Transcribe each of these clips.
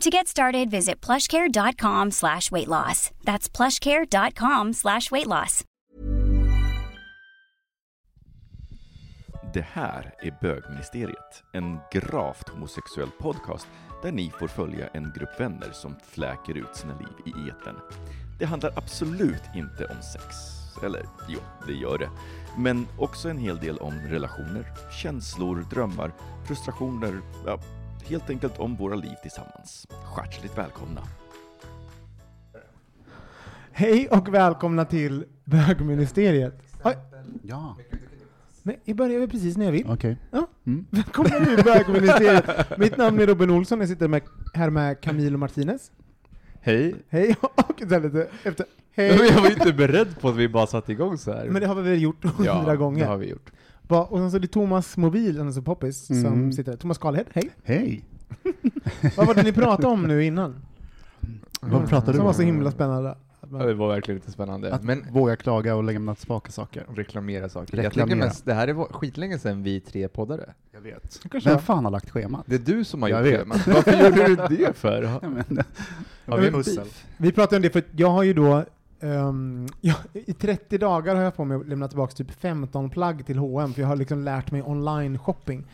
To get started, visit plushcare.com slash weight loss. That's plushcare.com slash weight loss. Det här är Bögministeriet, en gravt homosexuell podcast där ni får följa en grupp vänner som fläker ut sina liv i etern. Det handlar absolut inte om sex. Eller jo, det gör det. Men också en hel del om relationer, känslor, drömmar, frustrationer, ja, helt enkelt om våra liv tillsammans. Hjärtligt välkomna! Hej och välkomna till bögministeriet. Oj, Ja, men vi börjar väl precis när jag vill. okej. Ja. Mm. Välkomna till bögministeriet. Mitt namn är Robin Olsson, jag sitter med, här med Camilo Martinez. Hej. Hej, och lite efter. Men Hej. Jag var ju inte beredd på att vi bara satte igång så här. Men det har vi väl gjort hundra ja, gånger. det har vi gjort. Va- Och sen så är det Thomas Mobil, är så poppis, som Mm. sitter där. Thomas Karlhed, hej. Hej! Vad var det ni pratade om nu innan? Vad pratar du Som om? var så himla spännande. Ja, det var verkligen lite spännande. Att Men våga klaga och lämna tillbaka saker. reklamera saker. Jag Reklamera. tänker mest, det här är skitlänge sedan vi tre poddade. Jag vet. Kanske Vem fan har lagt schemat? Det är du som har Jag gjort vet. det. Men varför gjorde du det för? Ja, men, Har vi beef? Vi pratade om det för jag har ju då ehm, ja, I 30 dagar har jag på mig att lämna tillbaka typ 15 plagg till H&M för jag har liksom lärt mig online shopping.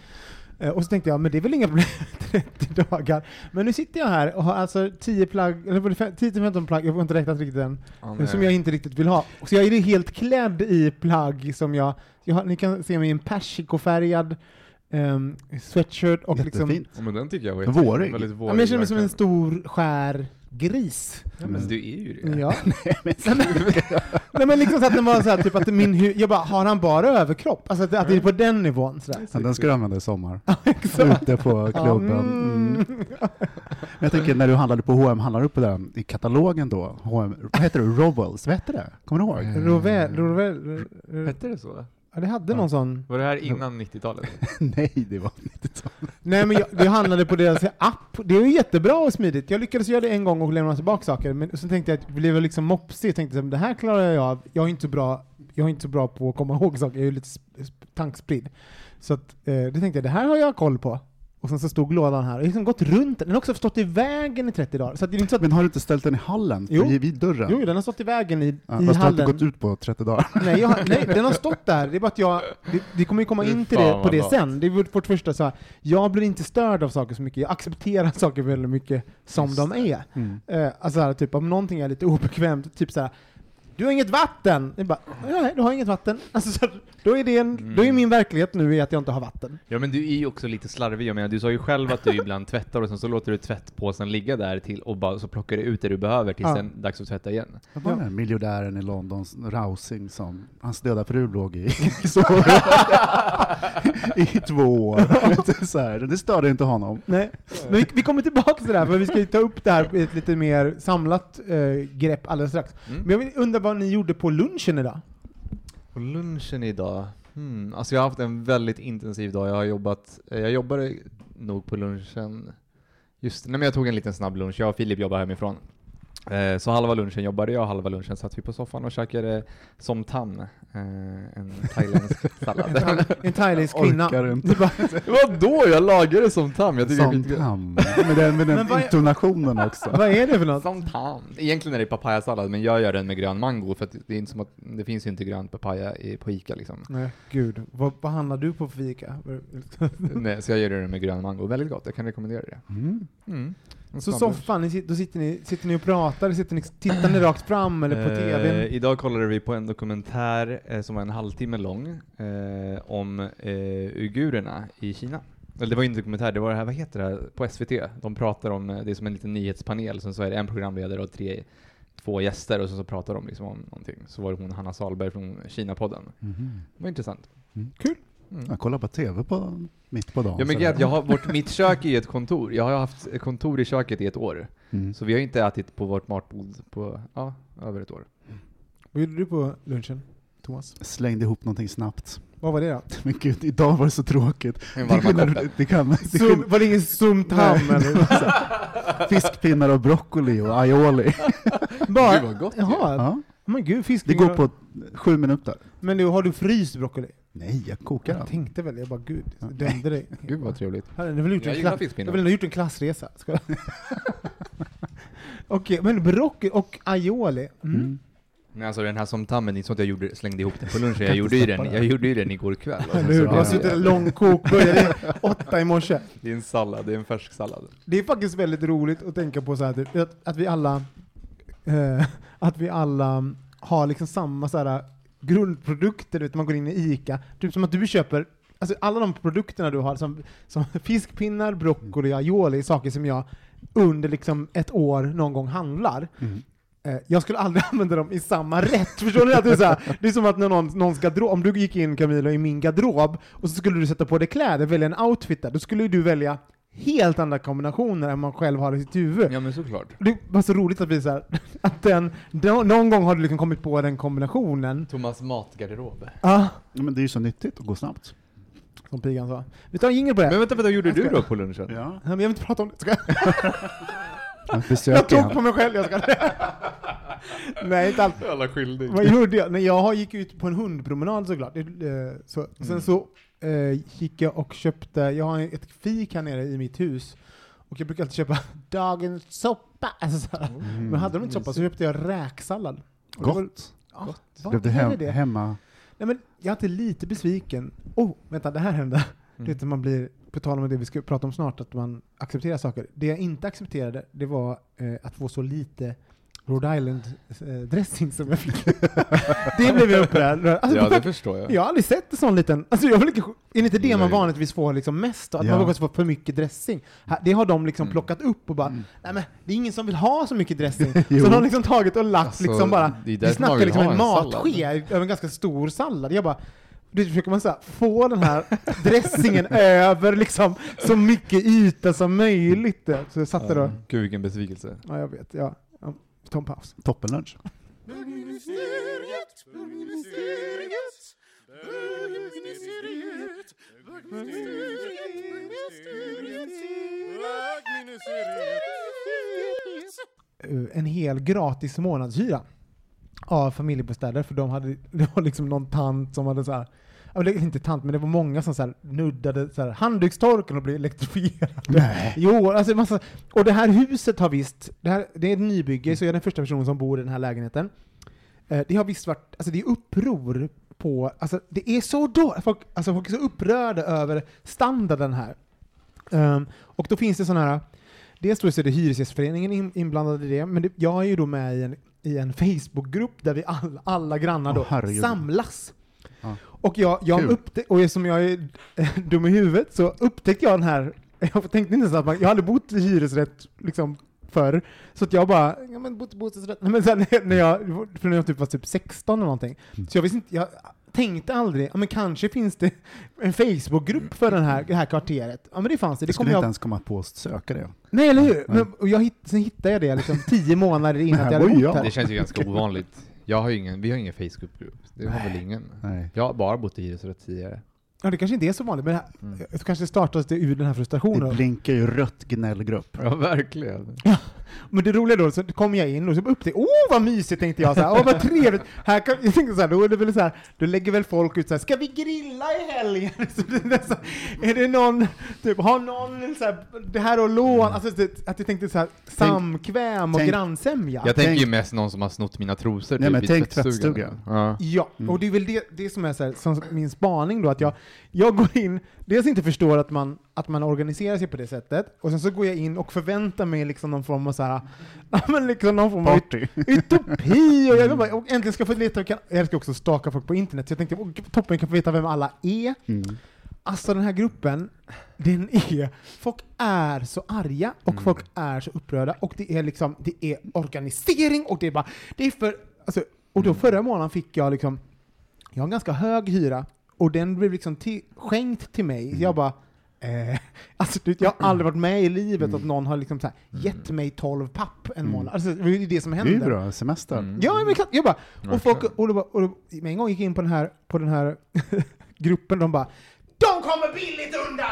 Eh, och så tänkte jag, men det är väl inga problem 30 dagar. Men nu sitter jag här och har alltså 10 plagg, eller var det fem- 10-15 plagg, jag har inte räknat riktigt än, eh, som jag inte riktigt vill ha. Så jag är helt klädd i plagg som jag, jag har, ni kan se mig i en persikofärgad um, sweatshirt och liksom, jättefint. Ja, men den tycker jag var Vårig. jätte- väldigt ja, vårig. men jag känner mig som en stor skär gris. Ja, men du är ju det. Ja. Nej men liksom så att det var så här, typ att min hu- jag bara, har han bara överkropp? Alltså att, att det är på den nivån sådär. Ja, den ska du använda i sommar. Ute på klubben. Mm. Mm. Men jag tänker, när du handlade på H&M handlade du på den i katalogen då? H&M, vad heter det? Rowells, vad hette det? Kommer du ihåg? Rovel, Rovel, Hette det så? Ja, det hade någon sån. Var det här innan 90-talet? Nej, det var 90-talet. Nej men jag, det handlade på deras app. Det är ju jättebra och smidigt. Jag lyckades göra det en gång och lämna tillbaka saker, men så tänkte jag att blev liksom mopsig. Jag tänkte att det här klarar jag av. Jag är inte så bra, jag är inte så bra på att komma ihåg saker. Jag är ju lite sp- sp- tankspridd. Så att, eh, det tänkte jag, det här har jag koll på. Och sen så stod lådan här. Jag har liksom gått runt den. Den har också stått i vägen i 30 dagar. Så att det är inte så att Men har du inte ställt den i hallen? Jo. Vid, dörren? Jo, den har stått i vägen i, ja, i fast du har inte hallen. gått ut på 30 dagar. Nej, jag, har- nej, den har stått där. Det är bara att jag, vi, kommer ju komma in till det, på det bra. sen. Det är vårt, första så här. jag blir inte störd av saker så mycket. Jag accepterar saker väldigt mycket som Just de är. Mm. Eh, alltså här, typ om någonting är lite obekvämt, typ så här. Du har inget vatten! Jag bara, nej, du har inget vatten. Alltså, så, då, är det en, då är Mm. min verklighet nu är att jag inte har vatten. Ja men du är ju också lite slarvig, jag menar du sa ju själv att du ibland tvättar och sen så låter du tvättpåsen ligga där till och bara så plockar du ut det du behöver tills Ja. det är dags att tvätta igen. Vad var Ja. den här miljardären i London, Rousing, som hans döda fru låg i i två år. så här. Det störde inte honom. Nej. Men vi, vi kommer tillbaka till det här, för vi ska ju ta upp det här i ett lite mer samlat eh, grepp alldeles strax. Mm. Men jag undrar vad ni gjorde på lunchen idag? På lunchen idag? Hmm. Alltså jag har haft en väldigt intensiv dag. Jag har jobbat, eh, jag jobbade nog på lunchen, just nej men jag tog en liten snabb lunch. Jag och Filip jobbar hemifrån. Eh, Så halva lunchen jobbade jag, halva lunchen satt vi på soffan och käkade som tam, eh, en thailändsk En, sallad. thail- en thailändsk kvinna. Vadå? Jag lagade som tam. Jag tycker Som skitkul. tam. Med den, med Men den intonationen också. vad är det för något? Som tam. Egentligen är det papayasallad, men jag gör den med grön mango för att det är inte som att det finns ju inte grön papaya i, på Ica liksom. Nej, gud. Vad, vad handlar du på för fika? Nej, så jag gör det med grön mango. Väldigt gott, jag kan rekommendera det. Mm. Mm. Så soffan, ni, då sitter ni, sitter ni och pratar, sitter ni, tittar ni rakt fram eller på Eh, tvn? idag kollade vi på en dokumentär eh, som var en halvtimme lång eh, om eh, uigurerna i Kina. Eller det var inte en dokumentär, det var det här, vad heter det här, på SVT? De pratar om, eh, det är som en liten nyhetspanel, sen så är det en programledare och tre, två gäster och så, så pratar de liksom om någonting. Så var det hon Hanna Salberg från Kina-podden. Mhm. Det var intressant. Kul. Mm. Jag kollar på TV på, mitt på dagen. Ja men Gerd, jag har, vårt, mitt kök är ju ett kontor. Jag har haft kontor i köket i ett år. Mm. Så vi har inte ätit på vårt matbord på, ja, över ett år. Vad gjorde du på lunchen, Thomas? Slängde ihop någonting snabbt. Vad var det då? Men gud, idag var det så tråkigt. Det skillnad- det kan, det skillnad- var det ingen sumtam eller? Fiskpinnar och broccoli och aioli. Bara, Gud vad gott jaha, Ja, men gud, det fiskfingrar. går på sju minuter. Men nu har du fryst broccoli? Nej, jag kokar Jag den. tänkte väl, jag bara gud, dömde dig. Gud vad trevligt. Har du väl gjort Jag en gillar fiskpinnar. du har väl ändå gjort en klassresa? Ska jag- Okej, men broccoli och aioli. Mm. Mm. Men alltså den här som tammen, det är att jag gjorde, slängde ihop den på lunchen, jag gjorde, ju den, jag gjorde ju den igår kväll. och sen Eller hur? så- Du har suttit en lång kok, började åtta i morse. Det är en sallad, det är en färsk sallad. Det är faktiskt väldigt roligt att tänka på så här, typ, att, att vi alla eh, att vi alla har liksom samma så här, grundprodukter, du vet, man går in i ICA, typ som att du köper Alltså alla de produkterna du har, som, som fiskpinnar, broccoli, aioli, saker som jag under liksom ett år någon gång handlar. Mm. Eh, jag skulle aldrig använda dem i samma rätt. Förstår ni? Att det, är så här, det är som att när någon, någons garderob, om du gick in Camilo i min garderob och så skulle du sätta på dig kläder, välja en outfit där, då skulle du välja helt andra kombinationer än man själv har i sitt huvud. Ja men såklart. Det var så roligt att vi så här, att den, nå- någon gång har du liksom kommit på den kombinationen. Thomas matgarderob. Ja, Ja, men det är ju så nyttigt att gå snabbt. som pigan sa. Vi tar en jingel på det. Men vänta, vad gjorde du då på lunchen? Ja. Nej, men jag vill inte prata om det. Ska jag? Jag Jag besöker tog på mig själv, jag ska Nej, inte alls. Alla skyldig. Vad gjorde jag? Nej, jag gick ut på en hundpromenad såklart. Eh, Så, Sen Mm. så eh, gick jag och köpte, jag har ett fik här nere i mitt hus, och jag brukar alltid köpa dagens soppa. Alltså. Mm. Men hade de inte soppa så köpte jag räksallad. Och det var- Gott. Ja, Blev är hem, det? hemma? Nej, men jag är alltid lite besviken. Oh, vänta, det här hände. Mm. vet, man blir, på tal om det vi ska prata om snart, att man accepterar saker. Det jag inte accepterade, det var eh, att få så lite Rhode Island-dressing som jag fick. det blev jag upprörd. Alltså, Ja, det förstår jag. jag har aldrig sett en sån liten... Alltså jag vill inte, är det inte det man Nej. vanligtvis får liksom mest? Att Ja. man vågar få för mycket dressing? Det har de liksom Mm. plockat upp och bara, Mm. nej men det är ingen som vill ha så mycket dressing. Så de har liksom tagit och lagt Alltså, liksom bara, vi man snackar liksom en en matske över en ganska stor sallad. Jag bara, då försöker man så här, få den här dressingen över liksom så mycket yta som möjligt. Så jag satte då, Ja. Gud vilken besvikelse. ja jag vet, ja. Ja vi tar en paus. Toppenlunch. Eh, en hel gratis månadshyra av familjebostäder, för de hade, det var liksom någon tant som hade så här är inte tant, men det var många som så här nuddade så här, handdukstorken och blev elektrifierade. Nej. Jo, alltså massa, och det här huset har visst, det, här, det är ett nybygge, så jag är den första personen som bor i den här lägenheten. Eh, det har visst varit, alltså det är uppror på, alltså det är så dåligt, folk, alltså folk är så upprörda över standarden här. Ehm, och då finns det sådana här, dels så är det Hyresgästföreningen in, inblandad i det, men det, jag är ju då med i en, i en Facebookgrupp där vi alla, alla grannar då herregud. samlas. Och jag, jag Kul. upptä- och som jag är dum i huvudet så upptäckte jag den här, jag tänkte inte ens att man, jag hade bott i hyresrätt liksom förr, så att jag bara, ja men bott i bostadsrätt, Nej, men sen när jag, för när jag typ var typ 16 eller någonting, Mm. så jag visste inte, jag tänkte aldrig, ja men kanske finns det en Facebookgrupp för den här, det här kvarteret. Ja men det fanns det, Det skulle jag inte ens komma på att söka det. Nej, eller hur? Nej. Men, och jag hitt, sen hittade jag det liksom tio månader innan att jag hade bott här. Det känns ju ganska ovanligt. Jag har ingen, vi har ingen Facebookgrupp. Det har väl ingen. Nej. Jag har bara bott i hyresrätt tidigare. Ja, det kanske inte är så vanligt, men det, här, Mm. det kanske startas det ur den här Det frustrationen. blinkar ju rött gnällgrupp. Ja, verkligen. Men det roliga då, så kom jag in och så upptäckte åh vad mysigt tänkte jag, så här, åh vad trevligt. Här kan, jag tänkte så här, då är det väl så här, då lägger väl folk ut så här, ska vi grilla i helgen? Så det är, så, är det någon, typ, har någon så här, det här att låna, alltså det, att jag tänkte så här, samkväm och tänk- grannsämja. Jag tänker Tänk- ju mest någon som har snott mina trosor Nej, typ men tänk tvättstugan. tvättstuga. Ja. Ja, Mm. och det är väl det, det som är så här, som min spaning då, att jag, jag går in, dels inte förstår att man, att man organiserar sig på det sättet, och sen så går jag in och förväntar mig liksom någon form av så här, men liksom någon form av Party. utopi, och jag bara, och äntligen ska få leta, jag älskar också att staka folk på internet, så jag tänkte, toppen, jag kan få veta vem alla är. Mm. Alltså den här gruppen, den är, folk är så arga och Mm. folk är så upprörda och det är liksom, det är organisering och det är bara, det är för, alltså, och då förra månaden fick jag liksom, jag har en ganska hög hyra och den blev liksom till, skänkt till mig. Jag bara, eh, alltså du, jag har aldrig varit med i livet att någon har liksom så här, gett mig 12 papp en Mm. månad. Alltså, det är det som Det är händer. bra, semester. Mm. Ja, men jag bara, och folk, och, då, bara- och då, med en gång gick jag in på den här, på den här gruppen, de bara De kommer billigt undan!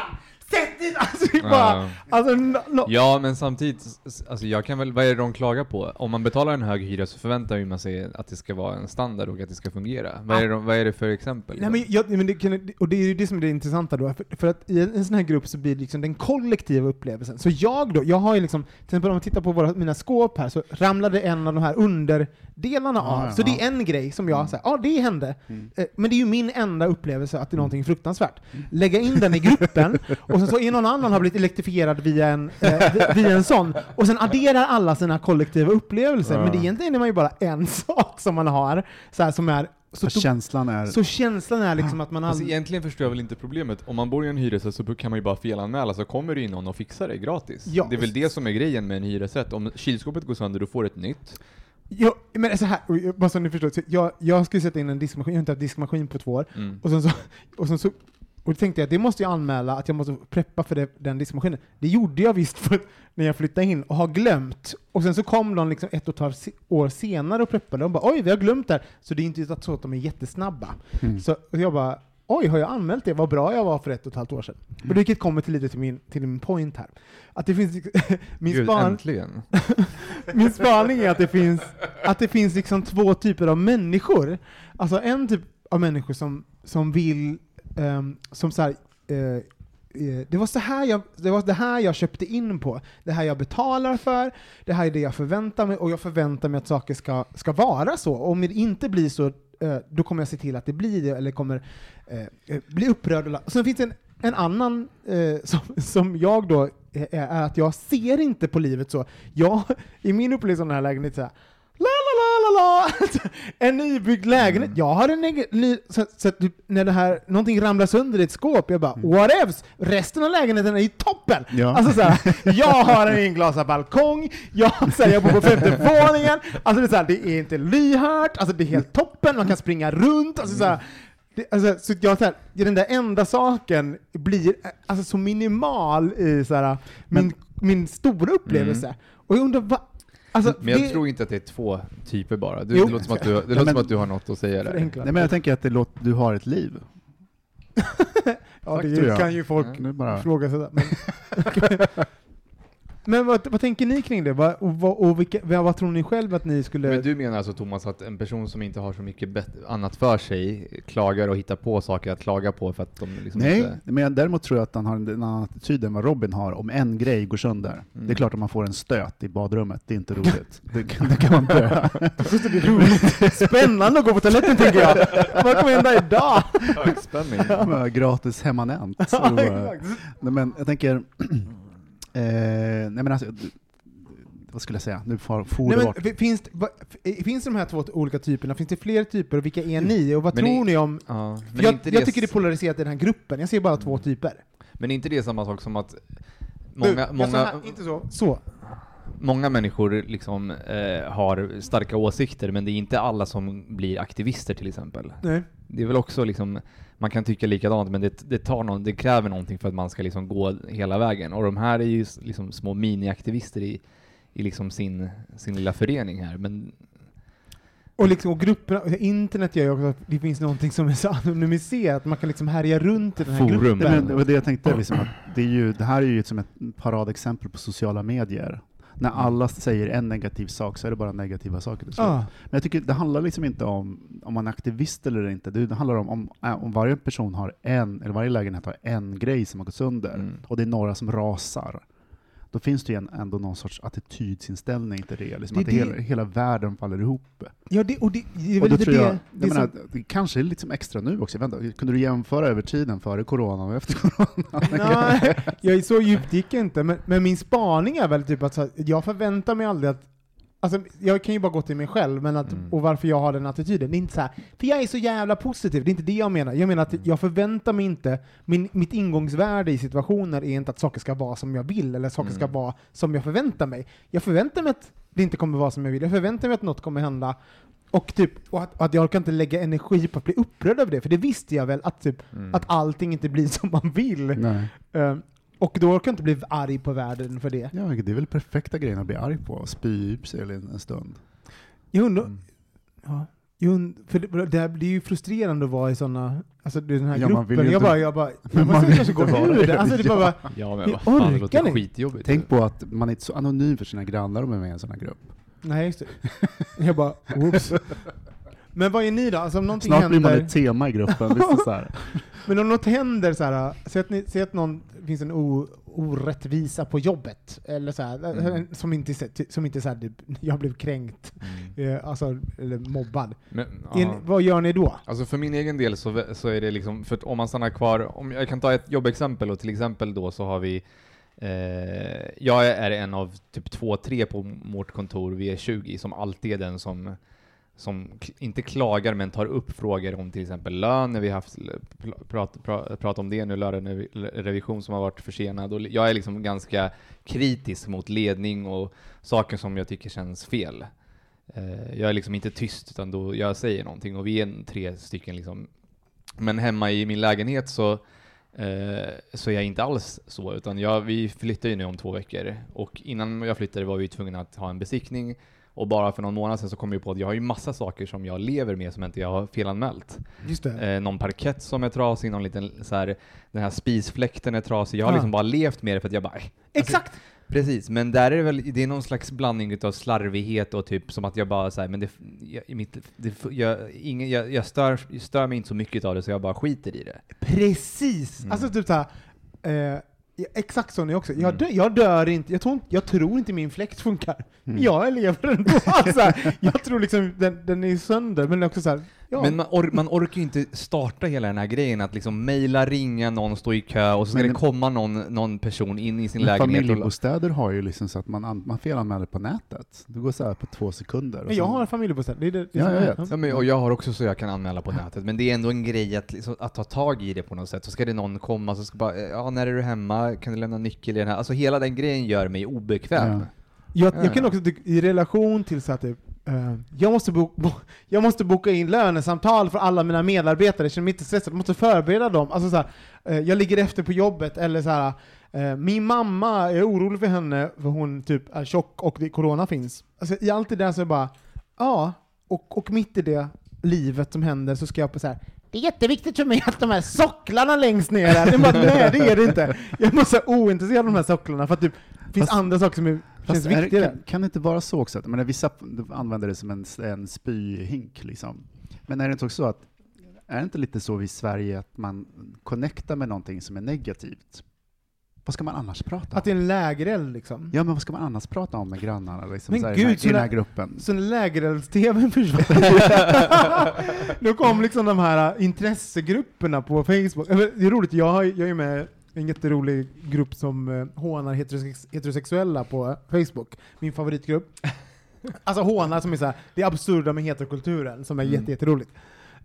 Dit! Alltså, det är bara, Ja. alltså, no, no. Ja, men samtidigt, alltså jag kan väl, vad är det de klagar på? Om man betalar en hög hyra så förväntar ju man sig att det ska vara en standard och att det ska fungera. Vad är det, de, vad är det för exempel? Nej, men jag, men det kan, och det är ju det som är det intressanta då, för, för att i en, en sån här grupp så blir det liksom den kollektiva upplevelsen. Så jag då, jag har ju liksom, till exempel om man tittar på våra, mina skåp här, så ramlade en av de här underdelarna Ja, av. så det ja. är en grej som jag säger, ja det hände. Mm. Eh, Men det är ju min enda upplevelse att det är någonting fruktansvärt. Lägga in den i gruppen, och sen så är någon annan har blivit elektrifierad via en, eh, vi- via en sån, och sen adderar alla sina kollektiva upplevelser. Ja. Men det egentligen är man ju bara en sak som man har, så här, som är så, För känslan är... så känslan är liksom att man Alltså aldrig... egentligen förstår jag väl inte problemet. Om man bor i en hyresrätt så kan man ju bara felanmäla så kommer det in någon och fixar det gratis. Ja. Det är väl det som är grejen med en hyresrätt. Om kylskåpet går sönder, då får du ett nytt. Jo, men så här, bara så ni förstår, så jag, jag skulle sätta in en diskmaskin, jag har inte haft diskmaskin på två år, Mm. och sen så, och sen så och då tänkte jag att det måste jag anmäla att jag måste preppa för det, den diskmaskinen. Det gjorde jag visst för, när jag flyttade in och har glömt. Och sen så kom de liksom ett och ett halvt år senare och preppade och bara oj, vi har glömt det här. Så det är inte så att de är jättesnabba. Mm. Så jag bara oj, har jag anmält det? Vad bra jag var för ett och ett halvt år sedan. Och vilket kommer till lite till min, till min point här. Att det finns, min Gud, span, min spaning är att det finns, att det finns liksom två typer av människor. Alltså en typ av människor som, som vill, um, som så här, uh, det var så här jag, det var det här jag köpte in på, det här jag betalar för, det här är det jag förväntar mig, och jag förväntar mig att saker ska, ska vara så. Och om det inte blir så, eh, då kommer jag se till att det blir det, eller kommer eh, bli upprörd. Och Sen finns det en, en annan eh, som, som jag då är, är att jag ser inte på livet så. Jag, I min upplevelse av den här lägenheten, så här, la la la en nybyggd lägenhet. Mm. Jag har en egen, ny, så, så typ, när det här, någonting ramlar sönder i ett skåp, jag bara mm. whatevs, resten av lägenheten är ju toppen! Ja. Alltså så här, jag har en inglasad balkong, jag, så här, jag bor på femte våningen, alltså det är, så här, det är inte lyhört, alltså det är helt toppen, man kan springa runt, alltså så här, det, alltså, så jag, så här, den där enda saken blir alltså, så minimal i så här, min, Men, min stora upplevelse. Mm. Och jag undrar vad... Alltså, Men jag det- tror inte att det är två typer bara. Du, Jo. det låter som att du, det låter men- som att du har något att säga där. Nej men jag tänker att det låter, du har ett liv. ja, Tack, det jag. kan ju folk Ja. Bara... fråga sig. Men, men vad, vad tänker ni kring det? Vad, och, vad, och vilka, vad, tror ni själv att ni skulle... Men du menar alltså Thomas att en person som inte har så mycket annat för sig klagar och hittar på saker att klaga på för att de liksom Nej, inte... men jag, däremot tror jag att han har en, en annan attityd än vad Robin har om en grej går sönder. Mm. Det är klart att man får en stöt i badrummet, det är inte roligt. det, kan- det kan man dö. Det, roligt. Spännande att gå på toaletten tänker jag. Vad kommer hända idag? Högspänning. Gratis exakt. Nej men jag tänker, eh, nej men alltså, vad skulle jag säga? Nu får, får Nej, det men, bort. finns, det- va- finns de här två olika typerna? Finns det fler typer och vilka är ni? Och vad Men tror i- ni om... Ja, jag, inte jag det, tycker det är polariserat i den här gruppen, jag ser bara två typer. men är inte det samma sak som att Du, många, sa många, här, inte så. Så. många människor liksom eh, har starka åsikter, men det är inte alla som blir aktivister till exempel. Nej. Det är väl också liksom, man kan tycka likadant, men det, det, tar någon, det kräver någonting för att man ska liksom gå hela vägen. Och de här är ju liksom små miniaktivister i, i liksom sin, sin lilla förening här. Men Och, liksom, och grupperna, och internet gör ju också att det finns någonting som är så anonymiserat, man kan liksom härja runt i den här Forum. gruppen. Nej, men det var det jag tänkte, liksom, att det, är ju, det här är ju som ett paradexempel på sociala medier. När alla säger en negativ sak så är det bara negativa saker. Ja. Men jag tycker det handlar liksom inte om om man är aktivist eller inte. Det det handlar om om, äh, om varje person har en, eller varje lägenhet har en grej som har gått sönder, Mm. och det är några som rasar. Då finns det ju ändå någon sorts attitydsinställning till det. Liksom Det att det- Hela, hela världen faller ihop. Ja, det, och det, det är väl lite tror jag, det, jag det menar, som, det kanske är lite som extra nu också. Vänta, kunde du jämföra över tiden före corona och efter corona? Nej, jag är så djupt gick jag inte, men, men min spaning är väl typ att här, jag förväntar mig aldrig att Alltså, jag kan ju bara gå till mig själv, men att, Mm. och varför jag har den attityden. Det är inte så här, för jag är så jävla positiv, det är inte det jag menar. Jag menar att jag förväntar mig inte, min, mitt ingångsvärde i situationer är inte att saker ska vara som jag vill, eller saker ska Mm. vara som jag förväntar mig. Jag förväntar mig att det inte kommer vara som jag vill, jag förväntar mig att något kommer hända, och, typ, och att, att jag kan inte lägga energi på att bli upprörd över det, för det visste jag väl, att, typ, Mm. att allting inte blir som man vill. Nej. Och då orkar jag inte bli arg på världen för det. Ja, det är väl perfekta grejen att bli arg på, spy sig en en stund. Jag undrar, Mm. ja, und- för det, det, här, det är ju frustrerande att vara i sådana, alltså den här Ja, man vill gruppen. ju Jag inte- bara, jag bara, jag man måste kanske gå inte ur det. Alltså det bara, Ja. Ja, men vad fan, det låter skitjobbigt. Tänk på att man är inte så anonym för sina grannar om man är med i en sån här grupp. nej just det. Jag bara, oops. Men vad är ni då? Alltså om någonting Snart blir man händer, ett tema i gruppen. Visst, så här. men om något händer så här, säg att, ni, säg att någon, det finns en o, orättvisa på jobbet, eller så här, Mm. som inte, som inte så här, typ, jag blev kränkt, Mm. eh, alltså, eller mobbad. Men, ni- vad gör ni då? Alltså för min egen del så, så är det liksom, för att om man stannar kvar, om jag kan ta ett jobbexempel och till exempel då så har vi eh, jag är en av typ två, tre på vårt kontor, vi är 20, som alltid är den som som inte klagar men tar upp frågor om till exempel lön, när vi har haft prat, prat, prat om det nu, lönerevision som har varit försenad. Och jag är liksom ganska kritisk mot ledning och saker som jag tycker känns fel. Eh, jag är liksom inte tyst, utan då jag säger någonting och vi är tre stycken liksom. Men hemma i min lägenhet så, eh, så är jag inte alls så, utan jag, vi flyttar ju nu om två veckor och innan jag flyttade var vi tvungna att ha en besiktning och bara för någon månad sedan så kom jag på att jag har ju massa saker som jag lever med som inte jag har felanmält. Just det. Eh, någon parkett som är trasig, någon liten så här, den här spisfläkten är trasig. Jag har Ja. liksom bara levt med det för att jag bara, äh, Exakt! Precis, men där är det väl, det är någon slags blandning utav slarvighet och typ som att jag bara säger men det, jag, mitt, det, jag, ingen, jag, jag, stör, jag stör mig inte så mycket av det så jag bara skiter i det. Precis! Mm. Alltså typ såhär, eh, ja, exakt så är jag också. Jag, Mm. dö, jag dör inte, jag tror, inte- jag tror inte min fläkt funkar. Mm. Jag lever ändå. Alltså, jag tror liksom den, den är sönder, men också såhär, ja. Men man, or, man orkar ju inte starta hela den här grejen att liksom mejla, ringa, någon stå i kö och så ska Men- det komma någon, någon person in i sin lägenhet. Och, familjebostäder har ju liksom så att man, an- man felanmäler på nätet. Det går så här på två sekunder. och men jag sen- har en familjebostad. Det är det, det är Ja, jag vet. ja, men, och jag har också så jag kan anmäla på nätet, men det är ändå en grej att, liksom, att ta tag i det på något sätt. Så ska det någon komma så ska bara, ja när är du hemma, kan du lämna nyckel i den här? Alltså hela den grejen gör mig obekväm. Ja. Jag, jag kan också i relation till så att typ, Eh, jag, måste bo, bo, jag måste boka in lönesamtal för alla mina medarbetare, jag känner mig inte stressad, jag måste förbereda dem. Alltså så här, eh, jag ligger efter på jobbet, eller så här, eh, min mamma, jag är orolig för henne för hon typ är tjock och det, corona finns. Alltså, I allt det där så är jag bara, ja, och, och mitt i det livet som händer så ska jag på så här. Det är jätteviktigt för mig att de här socklarna längst ner är. Jag bara, nej det är det inte. Jag är så ointresserad av de här socklarna för att typ, det finns Fast- andra saker som är, känns är, viktigare. kan, kan det inte vara så också? Men vissa använder det som en, en spyhink. Liksom. Men är det inte också så att, är det inte lite så i Sverige att man connectar med någonting som är negativt? Vad ska man annars prata om? Att det är en lägereld liksom. Ja, men vad ska man annars prata om med grannarna liksom, Men så här, gud, i, den här, här gruppen? Så när lägerelds-tvn försvann, då kom liksom de här äh, intressegrupperna på Facebook. Det är roligt, jag, har, jag är med i en jätterolig grupp som äh, hånar heterosex heterosexuella på Facebook. Min favoritgrupp. Alltså hånar som är såhär, det är absurda med heterokulturen, som är Mm. jätte,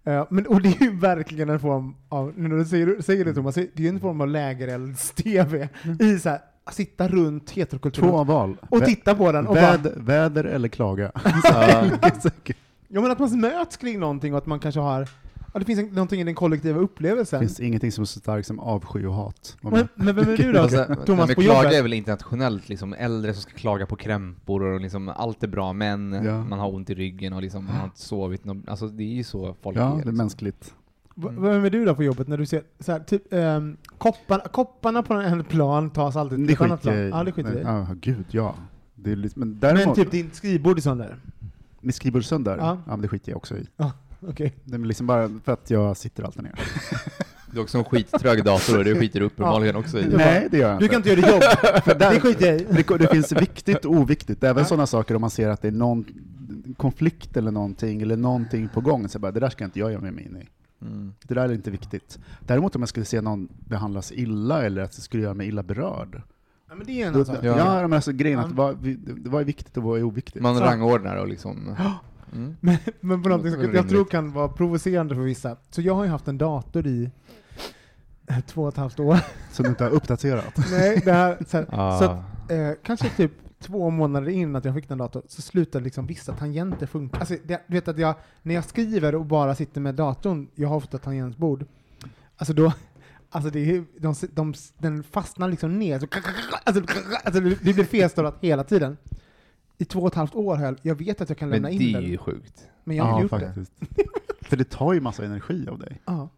Eh, men, och det är ju verkligen en form av, när du säger, säger det Thomas, det är ju en form av lägerelds-tv. I så här, sitta runt heterokulturen Två val. och titta på den och bara, väd, väder eller klaga. Ja men att man möts kring någonting och att man kanske har, ja det finns en, någonting i den kollektiva Det upplevelsen. finns ingenting som är så starkt som avsky och hat. Men, men vem är du då? Alltså, Thomas men på klaga jobbet? är väl internationellt, liksom äldre som ska klaga på krämpor och liksom allt är bra men Ja. man har ont i ryggen och liksom man har inte sovit. nå- Alltså det är ju så folk Ja, är. det är Liksom. mänskligt. V- Vem är du då på jobbet när du ser, så här, typ, ehm, kopparna, kopparna på en plan tas alltid till Det ett annat plan? Ja, det skiter i. Ja, gud ja. Det är lite, men Men däremot, typ din skrivbord är sönder? mitt skrivbord sönder, Ja. ja. men det skiter jag också i. Okej. Det är liksom bara för att jag sitter alltid ner. Du har också en skittrög dator och det skiter du uppenbarligen också i. Nej, det gör jag Du kan inte göra ditt jobb. För där, Det skiter jag det, det finns viktigt och oviktigt, även Ja. sådana saker om man ser att det är någon konflikt eller någonting, eller någonting på gång, så bara, det där ska inte jag göra mig in i. Mm. Det där är inte viktigt. Däremot om jag skulle se någon behandlas illa eller att det skulle göra mig illa berörd. Ja, men det är en annan sak. ja, Ja. men alltså grejen att Ja. vad, det- vad är viktigt och vad är oviktigt? Man rangordnar och liksom... Mm. Men, men på någonting är som jag tror kan vara provocerande för vissa. Så jag har ju haft en dator i eh, två och ett halvt år. Som du inte har uppdaterat. Nej, det här, så, här, Ah. så att, eh, kanske typ två månader in att jag fick den datorn så slutade liksom vissa tangenter funka. Alltså, det, du vet att jag, när jag skriver och bara sitter med datorn, jag har ofta tangentbord, alltså då, alltså det, är- de, de, den fastnar liksom ner, så, alltså, alltså det blir felstavat hela tiden. I två och ett halvt år har jag, jag vet att jag kan Men lämna det in är den, ju sjukt. men jag har ja, inte gjort det. faktiskt. För det tar ju massa energi av dig. Ja.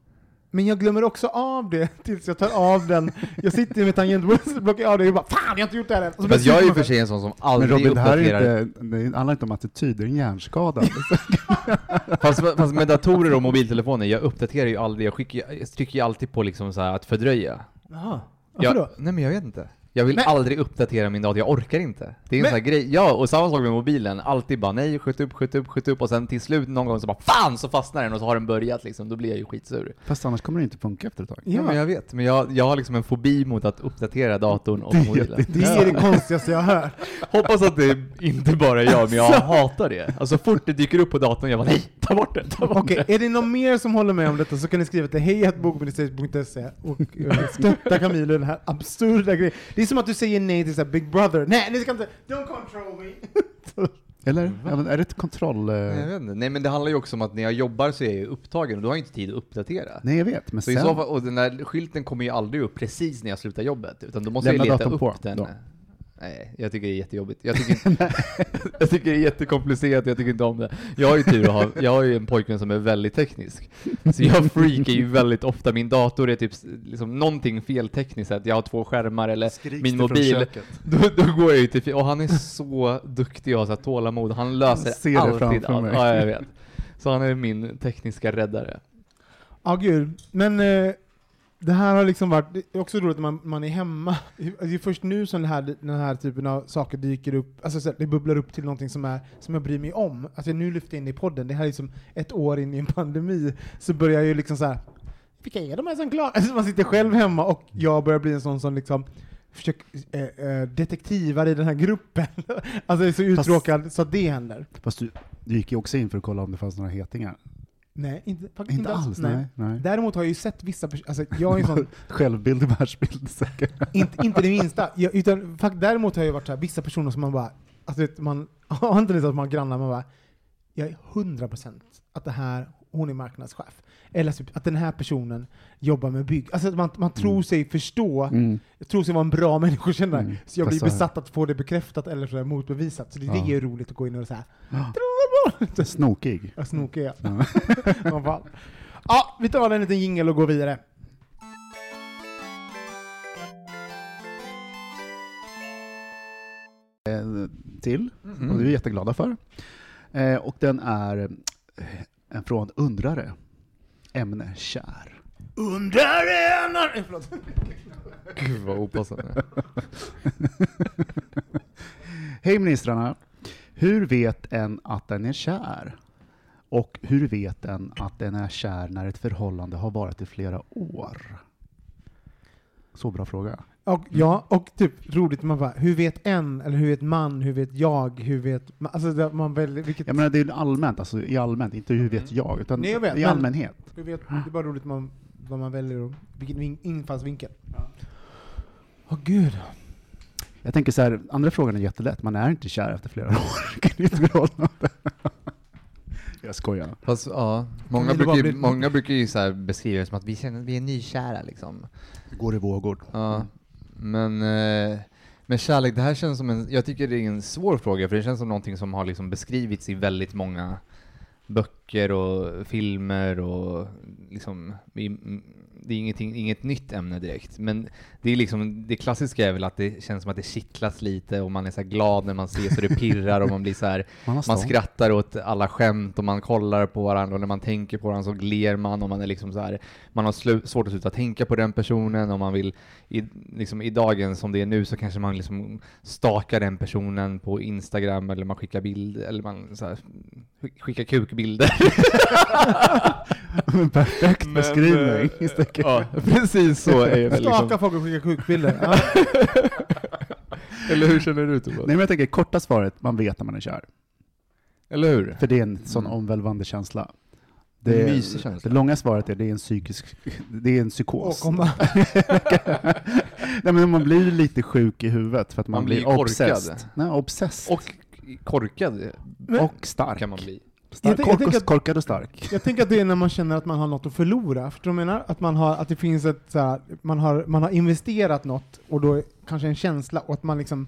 Men jag glömmer också av det tills jag tar av den. Jag sitter med tangentbordet blockar jag av det och bara Fan, jag har inte gjort det här än! Och så Fast jag är ju för sig en sån som Men aldrig Robin, det här uppdaterar. är inte, det handlar inte om attityd, det är en hjärnskada. Fast, fast med datorer och mobiltelefoner, jag uppdaterar ju aldrig. Jag, skickar, jag trycker ju alltid på liksom så här att fördröja. Jaha. Varför Jag, då? nej men jag vet inte. Jag vill Men- aldrig uppdatera min dator, jag orkar inte. Det är en Men- sån här grej, ja och samma sak med mobilen, alltid bara nej, skjut upp, skjut upp, skjut upp och sen till slut någon gång så bara FAN! Så fastnar den och så har den börjat liksom, då blir jag ju skitsur. Fast annars kommer det inte funka efter ett tag. Ja. men jag vet, men jag, jag har liksom en fobi mot att uppdatera datorn och Det- mobilen. Det är det konstigaste jag har hört. Hoppas att det inte bara är jag, men jag hatar det. Alltså fort det dyker upp på datorn, jag bara nej, ta bort det, ta bort Okej, det. är det någon mer som håller med om detta så kan ni skriva till hejatbokministeriet.se och stötta Camilo i den här absurda grejen. Det är som att du säger nej till så Big Brother. Nej, ni ska inte, don't control me! Eller? Ja, men är det ett kontroll... eh, Nej, jag vet inte. Nej men det handlar ju också om att när jag jobbar så är jag ju upptagen och då har jag inte tid att uppdatera. Nej, jag vet, men Så i sen... så fall, och den där skylten kommer ju aldrig upp precis när jag slutar jobbet, utan då måste Lämna jag leta upp på den. då. Nej, jag tycker det är jättejobbigt. Jag tycker, jag tycker det är jättekomplicerat, jag tycker inte om det. Jag har ju tur att ha, jag har ju en pojkvän som är väldigt teknisk. Så jag freakar ju väldigt ofta, min dator är typ liksom någonting fel tekniskt sett, jag har två skärmar eller Skriks min det mobil. Då, då går jag ju till och han är så duktig och har så här tålamod, han löser Jag ser det alltid framför allt. mig. Ja, jag vet. Så han är min tekniska räddare. Ja, gud. Men eh, det här har liksom varit, det är också roligt när man, man är hemma. Det är först nu som det här, den här typen av saker dyker upp, alltså så att det bubblar upp till någonting som, är, som jag bryr mig om. Alltså nu lyfter jag in det i podden, det här är liksom ett år in i en pandemi, så börjar jag ju liksom så här. vilka är de här som klarar alltså Man sitter själv hemma och jag börjar bli en sån som liksom försöker eh, eh, detektivar i den här gruppen. alltså jag är så uttråkad så att det händer. Fast du, du gick ju också in för att kolla om det fanns några hetingar. Nej, inte, faktiskt Inte alls, nej. nej. Däremot har jag ju sett vissa personer, alltså jag är en sån Självbild och världsbild säkert. inte, inte det minsta. Jag, utan, fakt, däremot har jag varit så här, vissa personer som man bara, alltså vet, man har inte liksom att man har grannar, man bara, jag är 100% att det här, hon är marknadschef. Eller typ, att den här personen jobbar med bygg. Alltså att man, man tror Mm. sig förstå, Mm. tror sig vara en bra människokännare. Mm. Så jag blir här- besatt att få det bekräftat eller så motbevisat. Så det, det Ja. är ju roligt att gå in och så här, Snokig. jag snokar jag. Ja. Fan. Ja, vi tar en liten jingel och går vidare. Till, Mm. och det är vi jätteglada för. Eh, och den är en från undrare. Ämne kär. Undrare! Nej, förlåt. Gud vad opassande. Hej ministrarna! Hur vet en att den är kär? Och hur vet en att den är kär när ett förhållande har varit i flera år? Så bra fråga. Och, ja, och typ roligt, man bara, hur vet en, eller hur vet man, hur vet jag, hur vet man, alltså det- man väljer, vilket, Jag menar, det är allmänt, alltså i allmänt, inte hur vet jag, utan Nej, jag vet, i men- allmänhet. hur vet, det är bara roligt man, vad man väljer och vilken vin- infallsvinkel. Åh gud. Jag tänker så här, andra frågan är jättelätt, man är inte kär efter flera år förhållande. Jag skojar. Fast ja, många brukar, bara ju, blir- många brukar ju så här beskriva det som att vi känner att vi är nykära liksom. Det går i vågor. Ja, men, eh, men kärlek, det här känns som en, jag tycker det är en svår fråga för det känns som någonting som har liksom beskrivits i väldigt många böcker och filmer och liksom i, det är inget nytt ämne direkt. Men det, är liksom, det klassiska är väl att det känns som att det kittlas lite och man är så glad när man ses och det pirrar och man blir så här, Man man skrattar åt alla skämt och man kollar på varandra och när man tänker på varandra så ler man och man är liksom så här, man har svårt att sluta tänka på den personen och man vill, i, liksom i dagen som det är nu så kanske man liksom stakar den personen på Instagram eller man skickar bild eller man så här, skick- skickar kukbilder. Perfekt Men, beskrivning. eh, Sticker. ja, precis så är det Staka liksom. folk och skicka sjukbilder. Ja. Eller hur känner du Tobias? Nej men jag tänker, korta svaret, man vet när man är kär. Eller hur? För det är en sån Mm. omvälvande känsla. Det är mysig känsla. Det långa svaret är det är en psykisk, det är en psykos. Och om man, Nej men man blir lite sjuk i huvudet för att man, Man blir blir korkad. obsessed. Nej, obsessed. Och korkad Men- och stark. kan man bli. Stark, Jag kork- att- korkad och stark. jag tänker att det är när man känner att man har något att förlora. Förstår du vad jag menar? Att, man har, att det finns ett, så här, man, har, man har investerat något och då kanske en känsla och att man liksom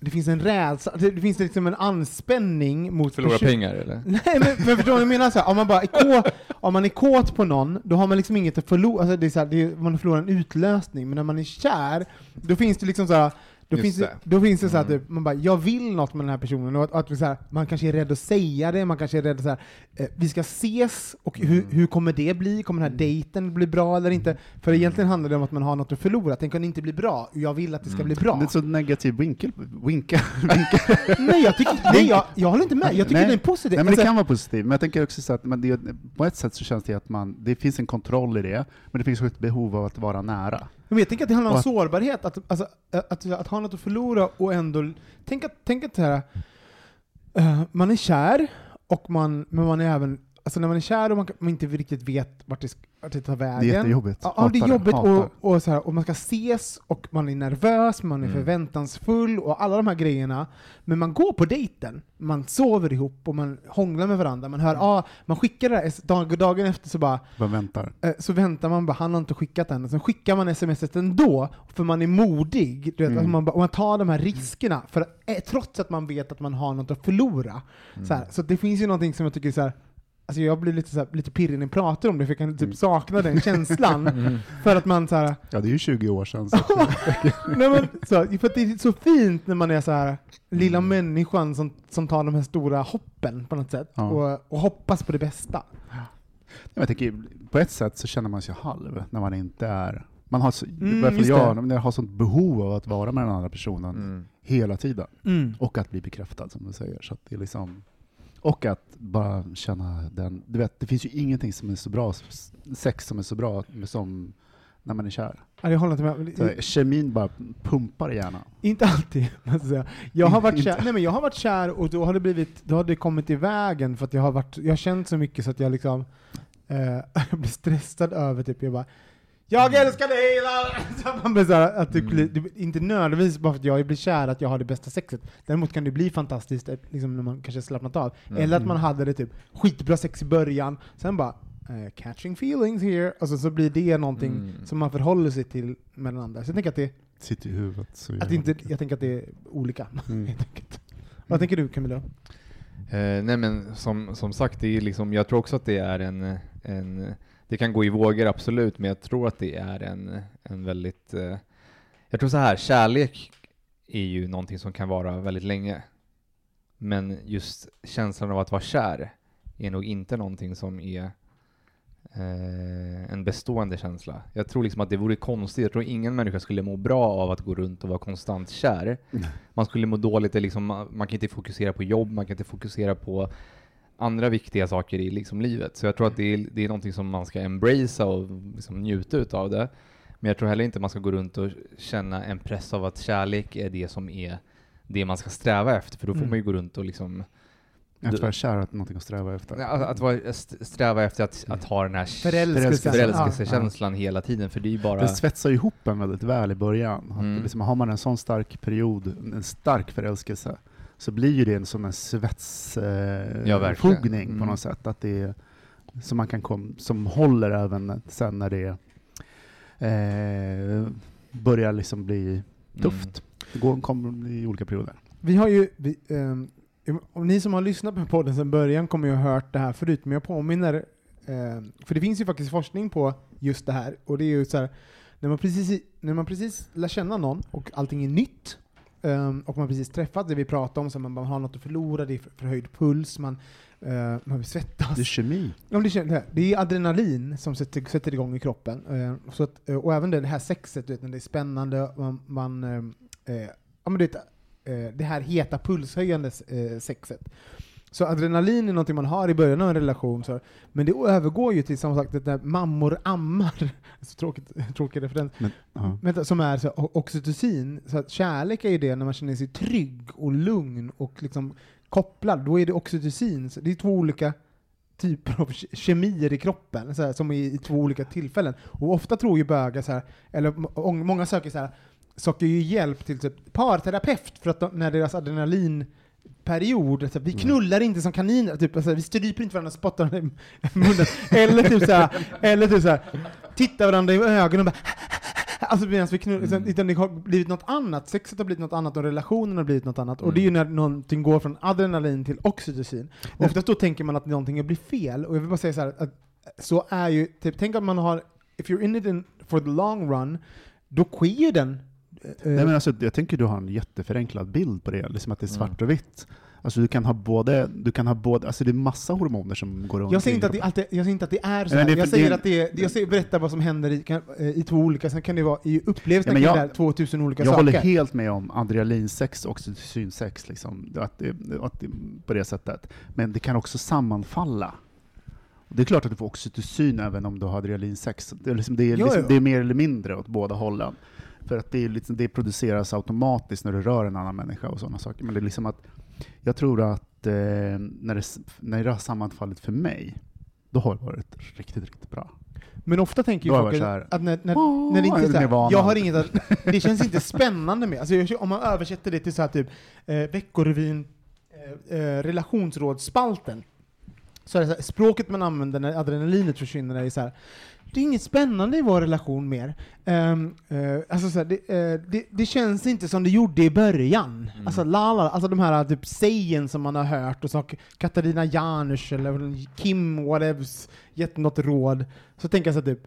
det finns en rädsla, det finns liksom en anspänning mot Förlora pengar eller? Nej men, men förstår du vad jag menar? Så här, om, man bara är kåt, om man är kåt på någon, då har man liksom inget att förlora, alltså det är så här, det är, man förlorar en utlösning, men när man är kär, då finns det liksom så här, då Just finns det. det. då finns det så här, Mm. man bara, jag vill något med den här personen, och att, att så här, man kanske är rädd att säga det, man kanske är rädd så här, eh, vi ska ses, och hur, Mm. hur kommer det bli? Kommer den här dejten bli bra eller inte? För egentligen handlar det om att man har något att förlora, tänk om det inte blir bra, jag vill att det ska Mm. bli bra. Det är så negativ vinkel. vinkel, vinkel. nej, jag, tycker, nej jag, jag håller inte med, jag tycker Nej. det är positivt. Nej, men det Alltså, kan vara positivt, men jag tänker också så att men det, på ett sätt så känns det att man, det finns en kontroll i det, men det finns också ett behov av att vara nära. Men jag tänker att det handlar om att- sårbarhet, att, alltså, att, att, att ha något att förlora och ändå... Tänk att, tänk att här, eh, man är kär, och man, men man är även... Alltså när man är kär och man, man inte riktigt vet vart det, vart det tar vägen. Det är jättejobbigt. Ja, ja, det är Hatar jobbigt hatar. och, och, så här, och man ska ses och man är nervös, man är Mm. förväntansfull och alla de här grejerna. Men man går på dejten, man sover ihop och man hånglar med varandra, man hör, Mm. ah, man skickar det här, s- dag, dagen efter så bara Bara väntar. Eh, så väntar man bara, han har inte skickat än, och sen skickar man smset ändå, för man är modig. Du vet, Mm. att man, och man tar de här riskerna, för, eh, trots att man vet att man har något att förlora. Så, här, så det finns ju någonting som jag tycker är så här, Alltså jag blir lite, så här, lite pirrig när jag pratar om det, för jag kan typ Mm. sakna den känslan. För att man så här, Ja, det är ju 20 år sedan. Så. nej men, så, för att det är så fint när man är så här lilla Mm. människan som, som tar de här stora hoppen på något sätt, Ja. och, och hoppas på det bästa. Jag tänker, på ett sätt så känner man sig halv när man inte är... Man har, så, Mm, jag, jag har sånt behov av att vara med den andra personen Mm. hela tiden. Mm. Och att bli bekräftad som du säger. Så att det är liksom, och att bara känna den... Du vet, det finns ju ingenting som är så bra, sex som är så bra som när man är kär. Ja, jag håller inte med. Så kemin bara pumpar i hjärnan. Inte alltid, måste jag säga. Jag har varit kär, nej men jag har varit kär och då har det blivit, då har det kommit i vägen för att jag har varit, jag har känt så mycket så att jag liksom, eh, blir stressad över typ, jag bara jag älskar dig! la-" Så man blir så här, att det blir, det, blir- inte nödvändigtvis bara för att jag blir kär att jag har det bästa sexet. Däremot kan det bli fantastiskt eh, liksom, när man kanske slappnat av. Mm. Eller att man hade det typ skitbra sex i början, sen bara eh, catching feelings here, och så, så blir det någonting Mm. som man förhåller sig till med den andra. Så jag tänker att det Sitter i huvudet. Så att inte, jag tänker att det är olika. Mm. Vad tänker du Camilla? Eh, nej men som, som sagt, det är liksom, jag tror också att det är en, en, det kan gå i vågor absolut, men jag tror att det är en, en väldigt, eh, jag tror så här, kärlek är ju någonting som kan vara väldigt länge. Men just känslan av att vara kär är nog inte någonting som är eh, en bestående känsla. Jag tror liksom att det vore konstigt, jag tror ingen människa skulle må bra av att gå runt och vara konstant kär. Man skulle må dåligt, liksom, man kan inte fokusera på jobb, man kan inte fokusera på andra viktiga saker i liksom livet. Så jag tror att det är, det är någonting som man ska embracea och liksom njuta utav det. Men jag tror heller inte man ska gå runt och känna en press av att kärlek är det som är det man ska sträva efter, för då får Mm. man ju gå runt och liksom Att vara kär är någonting att sträva efter. att, att vara, st- sträva efter att, att ha den här förälskelsekänslan hela tiden, för det är ju bara... Den svetsar ihop en väldigt väl i början. Att Mm. liksom, har man en sån stark period, en stark förälskelse, så blir ju det som en svetsfogning eh, Ja, på Mm. något sätt. Att det är, som, man kan kom, som håller även sen när det eh, börjar liksom bli tufft. Det går, kommer i olika perioder. Vi har ju, vi, ehm, om ni som har lyssnat på podden sedan början kommer ju ha hört det här förut, men jag påminner Eh, för det finns ju faktiskt forskning på just det här, och det är ju så här, när man precis, när man precis lär känna någon och allting är nytt, eh, och man precis träffat det vi pratade om, så man bara har något att förlora, det är för- förhöjd puls, man, eh, man vill svettas. Det är kemi. Ja, det, känns- det är adrenalin som sätter, sätter igång i kroppen. Eh, så att, eh, och även det här sexet, du vet, när det är spännande, man, man eh, ja, men du vet, det här heta pulshöjande sexet. Så adrenalin är någonting man har i början av en relation, så, men det övergår ju till som sagt där mammor ammar, så tråkigt, tråkig referens, Men, ja. Vänta, som är så, oxytocin, så att kärlek är ju det när man känner sig trygg och lugn och liksom kopplad, då är det oxytocin. Så det är två olika typer av ke- kemier i kroppen, så här, som är i två olika tillfällen. Och ofta tror ju bögar, så här, eller många söker så här, söker ju hjälp till typ parterapeut för att de, när deras adrenalinperiod, så här, vi knullar inte som kaniner, typ, alltså, vi stryper inte varandra och spottar varandra i munnen. eller typ så här, eller typ så här, tittar varandra i ögonen och bara Alltså medan vi knullar, Mm. utan det har blivit något annat, sexet har blivit något annat och relationen har blivit något annat. Och det är ju när någonting går från adrenalin till oxytocin. Oftast då tänker man att någonting blir fel, och jag vill bara säga så här, att så är ju, typ, tänk att man har, if you're in it in, for the long run, då sker ju den. Eh, Nej, men alltså, jag tänker du har en jätteförenklad bild på det, liksom att det är svart och vitt. Alltså du kan ha både, du kan ha både, alltså det är massa hormoner som går runt. jag säger, inte att det alltid, jag säger inte att det är så här. jag säger att det är, jag säger, berättar vad som händer i, kan, eh, i två olika, sen kan det vara i upplevelsen Ja, jag- det här 2000 olika Jag saker. håller helt med om adrenalinsex och oxytocinsex, liksom, att det, att det, på det sättet. Men det kan också sammanfalla. Det är klart att du får oxytocin även om du har adrenalinsex. Det är, liksom, det är, liksom, det är mer eller mindre åt båda hållen. För att det, är liksom, det produceras automatiskt när du rör en annan människa och sådana saker. Men det är liksom att, jag tror att eh, när, det, när det har sammanfallit för mig, då har det varit riktigt, riktigt bra. Men ofta tänker ju folk att när, när, "Åh, när det inte är eller så här, Nirvana." jag har inget att, det känns inte spännande med, alltså om man översätter det till så här typ eh, Veckorevyn, eh, eh, relationsrådsspalten, så är det så här, språket man använder när adrenalinet försvinner är så här, det är inget spännande i vår relation mer. Ehm, eh, alltså så här, det, eh, det, det känns inte som det gjorde i början. Mm. Alltså, lala, alltså de här typ sägen som man har hört, och saker, Katarina Janouch eller Kim whatevs gett något råd, så tänker jag så typ,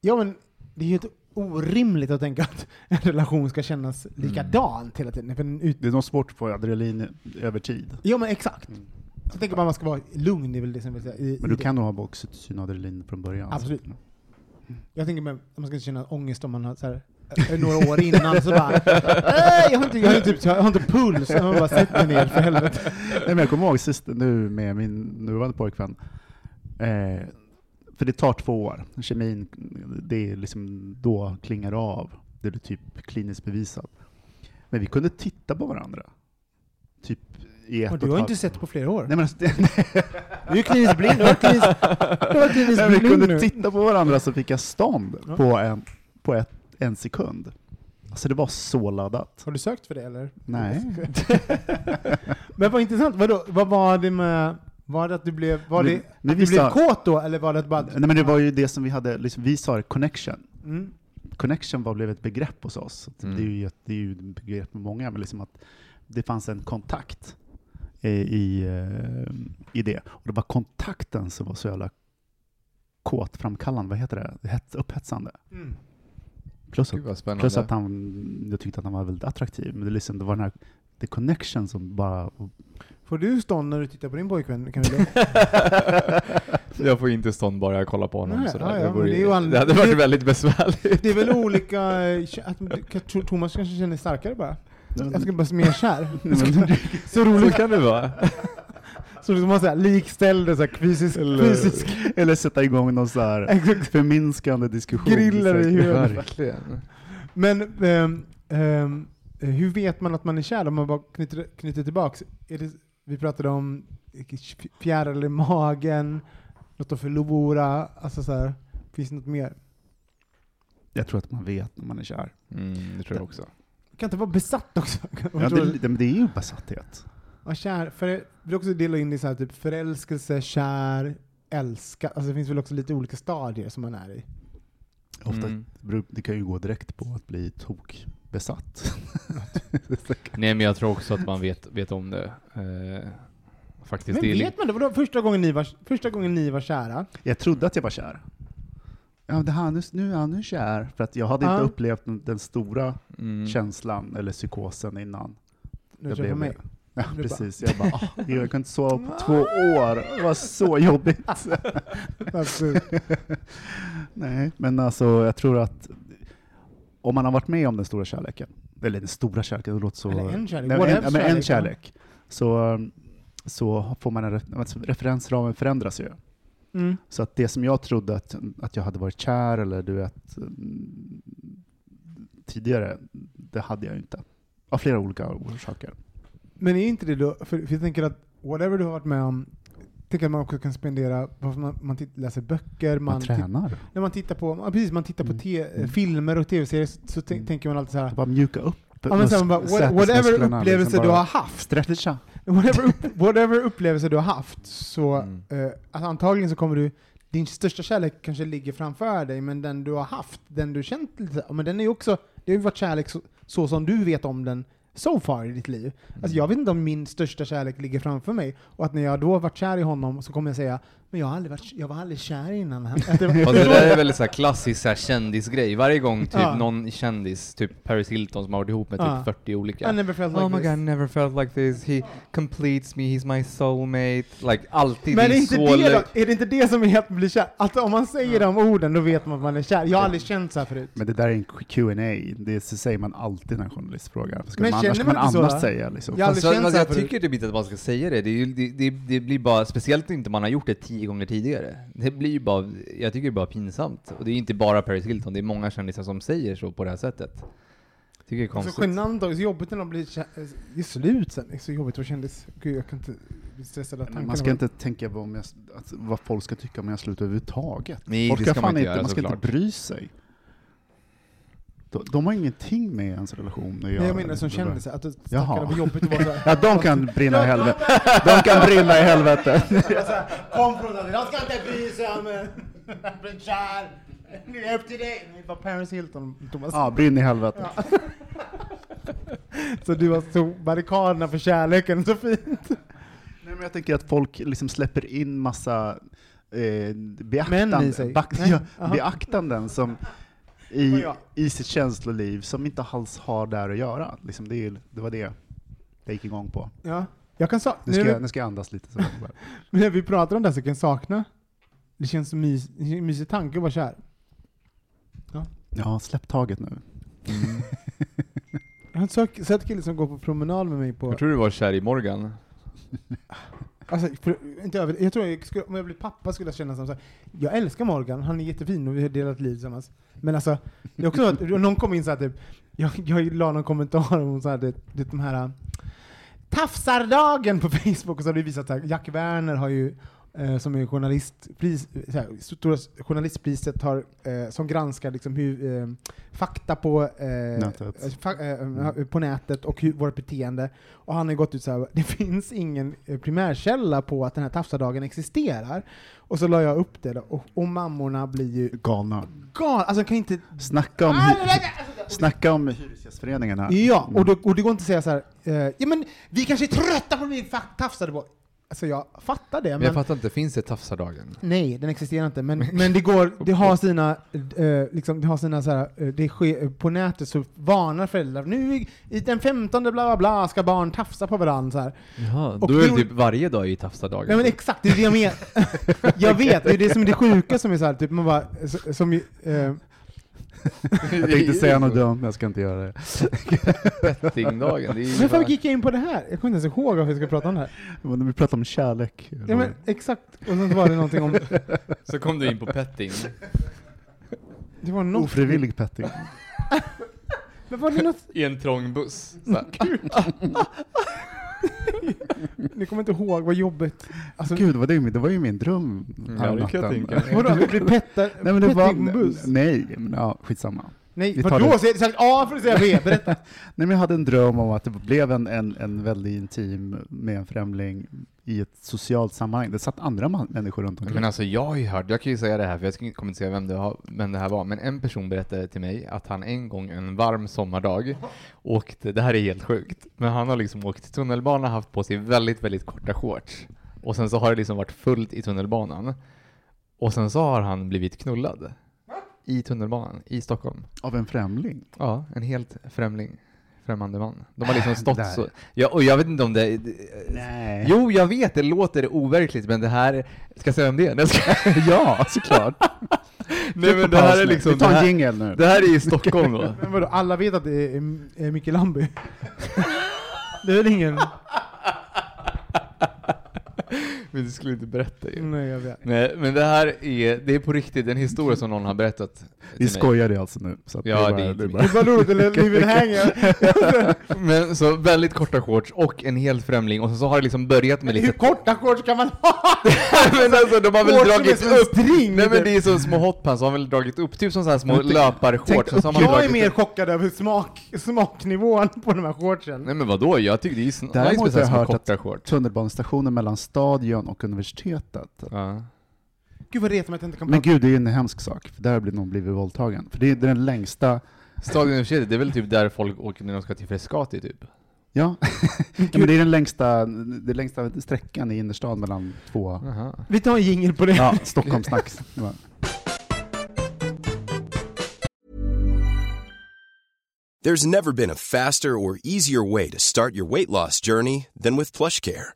ja men det är ju ett orimligt att tänka att en relation ska kännas likadant hela tiden. För en ut... Det är nog svårt att få adrenalin över tid. Ja men exakt. Så tänker att man ska vara lugn, är väl det som jag vill säga. I, Men i du det. kan nog ha oxytocin och adrenalin från början. Absolut. Jag tänker att man ska känna ångest om man har så här, eh, några år innan så bara Nej, jag har inte, jag har inte, typ, jag har inte puls, jag har bara sett mig ner för helvete. Nej, men jag kommer ihåg sist nu med min nuvarande pojkvän. Eh, för det tar två år. Kemin, det är liksom då klingar av. Det är typ kliniskt bevisat. Men vi kunde titta på varandra. Typ i ett Och du har inte sett på flera år. Nej, men alltså, det, Du är ju kliniskt blind, du har kliniskt, du har kliniskt Nej, vi blind kunde nu. titta på varandra så fick jag stånd Ja. på, en, på ett, en sekund. Alltså det var så laddat. Har du sökt för det eller? Nej. Men vad intressant, vadå, vad var det med, var det att du blev, var Men- det men att du blev sa- kåt då, eller var det bara Nej men det var ju det som vi hade, liksom, vi sa det, connection. Mm. Connection var blev ett begrepp hos oss. Mm. Det, är ju, ett- det är ju ett begrepp med många, men liksom att det fanns en kontakt i, eh, i det. Och det var kontakten som var så jävla kåtframkallande, vad heter det? Hets, upphetsande. Mm. Plus, att, plus att han, jag tyckte att han var väldigt attraktiv, men det, liksom, det var den här the connection som bara... Får du stånd när du tittar på din pojkvän Camilla? jag får inte stånd bara jag kollar på honom Nej, sådär. ja, ja, det, vore, det an- det hade varit väldigt besvärligt. Det är väl olika, att Thomas kanske känner starkare bara. Jag ska bara mer kär. Så Så roligt, kan det vara. så du måste säga likställde så här, fysisk, fysisk Eller sätta igång någon så här exakt. förminskande diskussion. Griller i Så- huvudet. Verkligen. Men ehm, ehm, hur vet man att man är kär om man bara knyter, knyter tillbaks? Är det, vi pratade om fjärilar i magen, något att förlora, alltså så här, finns det något mer? Jag tror att man vet när man är kär. Mm, det tror jag också. Kan inte vara besatt också? Ja, det, det, men det är ju besatthet. Vara kär, för vill också dela in det i så här, typ förälskelse, kär, älska, alltså det finns väl också lite olika stadier som man är i. Ofta, Mm. Det kan ju gå direkt på att bli tokbesatt. Nej men jag tror också att man vet, vet om det. Eh, faktiskt. Men vet man det? Vadå, första, gången ni var, första gången ni var kära? Jag trodde att jag var kär. Ja, det här, nu, nu är han nu kär. För att jag hade Ja. inte upplevt den, den stora mm. känslan eller psykosen innan. Du Jag blev- mig. Ja, Du bara- precis. Jag bara, ah, jag kan inte sova på två år. Det var så jobbigt. Absolut. Nej, men alltså jag tror att om man har varit med om den stora kärleken, eller den stora kärleken, det låter så... Eller en kärlek, Nej, en, men en kärlek, ja. kärlek. Så, så får man en re- referensramen förändras ju. Mm. Så att det som jag trodde att, att jag hade varit kär eller du vet mm, tidigare, det hade jag ju inte. Av flera olika orsaker. Men är inte det då, för, jag tänker att whatever du har varit med om, tänker att man också kan spendera, man, man titt, läser böcker, Man, man, titt- tränar. när man tittar på, ja, precis, man tittar på Mm. te, Mm. filmer och tv-serier så, så tänk, tänker man alltid så här, Bara mjuka upp ja, men så här, man bara, what, whatever sätesmusklerna, upplevelse liksom du har haft, Stretcha. Whatever, upp, whatever upplevelse du har haft, så Mm. eh, alltså antagligen så kommer du, din största kärlek kanske ligger framför dig, men den du har haft, den du känt lite, men den är ju också, det har ju varit kärlek så, så som du vet om den so far i ditt liv. Alltså jag vet inte om min största kärlek ligger framför mig, och att när jag då har varit kär i honom så kommer jag säga men jag, har aldrig varit, jag var aldrig kär innan. Och det där är väldigt så här klassisk så här kändisgrej. Varje gång typ Ja. någon kändis, typ Paris Hilton som har varit ihop med typ Ja. 40 olika. I never felt like oh my this. god, never felt like this. He completes me, he's my soulmate. Like alltid. Men det är inte, så det då, är det inte det som är att bli kär? Att om man säger de orden, då vet man att man är kär. Jag har aldrig känt så här förut. Men det där är en Q&A. det så säger man alltid när en journalist frågar. Ska Men man, känner man man inte så, annars va? säga liksom. Jag har aldrig Fast känt jag, så jag tycker typ inte att man ska säga det. Det, ju, det, det, det blir bara, speciellt inte man har gjort det tio gånger tidigare. Det blir ju bara, jag tycker det är bara pinsamt. Och det är inte bara Paris Hilton, det är många kändisar som säger så på det här sättet. Tycker det är Så konstigt. genant och så jobbigt när de blir. Det är slut sen. Det är så jobbigt att vara kändis. Gud, jag kan inte bli stressad av Men tanken. man ska inte tänka på om jag, att, vad folk ska tycka om jag slutar överhuvudtaget. Nej, folk det ska man inte inte, göra, man ska såklart. inte bry sig. De, de har ingenting med ens relation att det. göra. Nej, jag menar som kändisar. Att det stackarna var jobbigt att vara så här. Ja, de kan brinna i helvete. De kan brinna i helvete. Kom från det, de ska inte bry sig om att bli kär. Det är upp till dig. Det var Paris Hilton, Thomas. Ja, brinn i helvete. Så du har så barrikaderna för kärleken, så fint. Nej, men jag tänker att folk liksom släpper in massa eh, beaktan, bak, ja, beaktanden som i, Ja. i sitt känsloliv som inte alls har där att göra. Liksom det, det var det jag gick igång på. Ja. Jag kan sa- Nu ska, vi, nu ska jag andas lite. Så bara. när vi pratar om det här så kan jag sakna, det känns som mys, en mysig tanke att vara kär. Ja, släpp taget nu. Jag har sett kille som går på promenad med mig på... Jag tror du var kär i Morgan. Alltså, för, inte över, jag tror jag skulle, om jag blev pappa skulle jag känna som så här, jag älskar Morgan, han är jättefin och vi har delat liv tillsammans. Men alltså, det är också att någon kom in så här, typ, jag, jag la någon kommentar om så här, det, det, de här äh, Tafsardagen på Facebook och så har det visat att Jack Werner har ju eh, som är journalistpris, så här, stora journalistpriset har, eh, som granskar liksom hur, eh, fakta på, eh, Nätet. eh, fa, eh, på nätet och hur, vårt beteende. Och han har gått ut så här, det finns ingen eh, primärkälla på att den här tafsardagen existerar. Och så la jag upp det då, och, och mammorna blir ju Galna. galna. Alltså kan inte... Snacka om, hy- snacka om Hyresgästföreningen här. Ja, och, då, och det går inte att säga så här, eh, ja men vi kanske är trötta på att bli tafsade på. Alltså jag fattar det, Men men, jag fattar inte, finns det tafsardagen? nej, den existerar inte. Men, men det går, det har sina, eh, liksom, det har sina så här, eh, det sker, på nätet så varnar föräldrar, nu i- den 15 bla bla bla ska barn tafsa på varandra så här. Jaha, Och då är det- typ varje dag i tafsardagen. Ja men exakt, det är det jag menar. jag vet, det är det som är det sjuka som är så här, typ man bara, som eh, Jag tänkte säga något dumt, men jag ska inte göra det. Bettingdagen, det är men varför gick jag in på det här? Jag kommer inte ens ihåg varför vi ska prata om det här. Men Vi pratar om kärlek. Ja men exakt, och sen så var det någonting om, Så kom du in på petting. det var något, Ofrivillig petting. men var det något, I en trång buss. Ni kommer inte ihåg, vad jobbigt. Alltså, Gud, det var, det, det var ju min dröm Ja, här det kan jag tänka mig. vadå, att bli pettad, Nej men det var, nej, men ja, skitsamma. Nej, vadå? det. Säg sagt A för att säga B, berätta. Nej men jag hade en dröm om att det blev en, en, en väldigt intim med en främling i ett socialt sammanhang. Det satt andra man, människor runt omkring. Men alltså jag har ju hört, jag kan ju säga det här för jag ska- kommer inte säga vem det, har, vem det här var, men en person berättade till mig att han en gång en varm sommardag åkte, det här är helt sjukt, men han har liksom åkt tunnelbana haft på sig väldigt, väldigt korta shorts. Och sen så har det liksom varit fullt i tunnelbanan. Och sen så har han blivit knullad. I tunnelbanan, i Stockholm. Av en främling? Ja, en helt främling. Främmande man. De har liksom stått Där. så. Ja, och jag vet inte om det... Nej. Jo, jag vet, det låter overkligt, men det här... Ska jag säga om det är? Ja, såklart. Nej men det här är liksom... Vi tar en jingel nu. det här är i Stockholm då. Men vadå, alla vet att det är, är Micke Lamby? det är väl ingen... Men du skulle inte berätta ju. Nej, jag vet. Nej, men det här är, det är på riktigt en historia som någon har berättat Vi mig. skojar det alltså nu. Så att Ja, det är det är inte bara- roligt, eller livet hänger. Men så väldigt korta shorts och en helt främling och så har det liksom börjat med Hur lite... korta shorts kan man ha? men alltså de har väl Shorts som är dragit som upp... string, Nej men typ. det är som små hotpants, de har väl dragit upp, typ som så här små löparshorts. så har man Jag är dragit mer upp- chockad över smak, smaknivån på de här shortsen. Nej men vadå, jag tycker det är nice Däremot med så har här jag små hört korta shorts. Tunnelbanestationen mellan stadion och universitetet. Ja. Gud vad retar mig att jag inte kan Men prata. gud, det är en hemsk sak. För där har någon blivit våldtagen. För det är den längsta... Stadion universitetet, det är väl typ där folk åker när de ska till Frescati typ? Ja, ja men det är den längsta, det är längsta sträckan i innerstan mellan två... Aha. Vi tar en jingel på det. Ja, Stockholmssnack. Ja. There's never been a faster or easier way to start your weight loss journey than with PlushCare.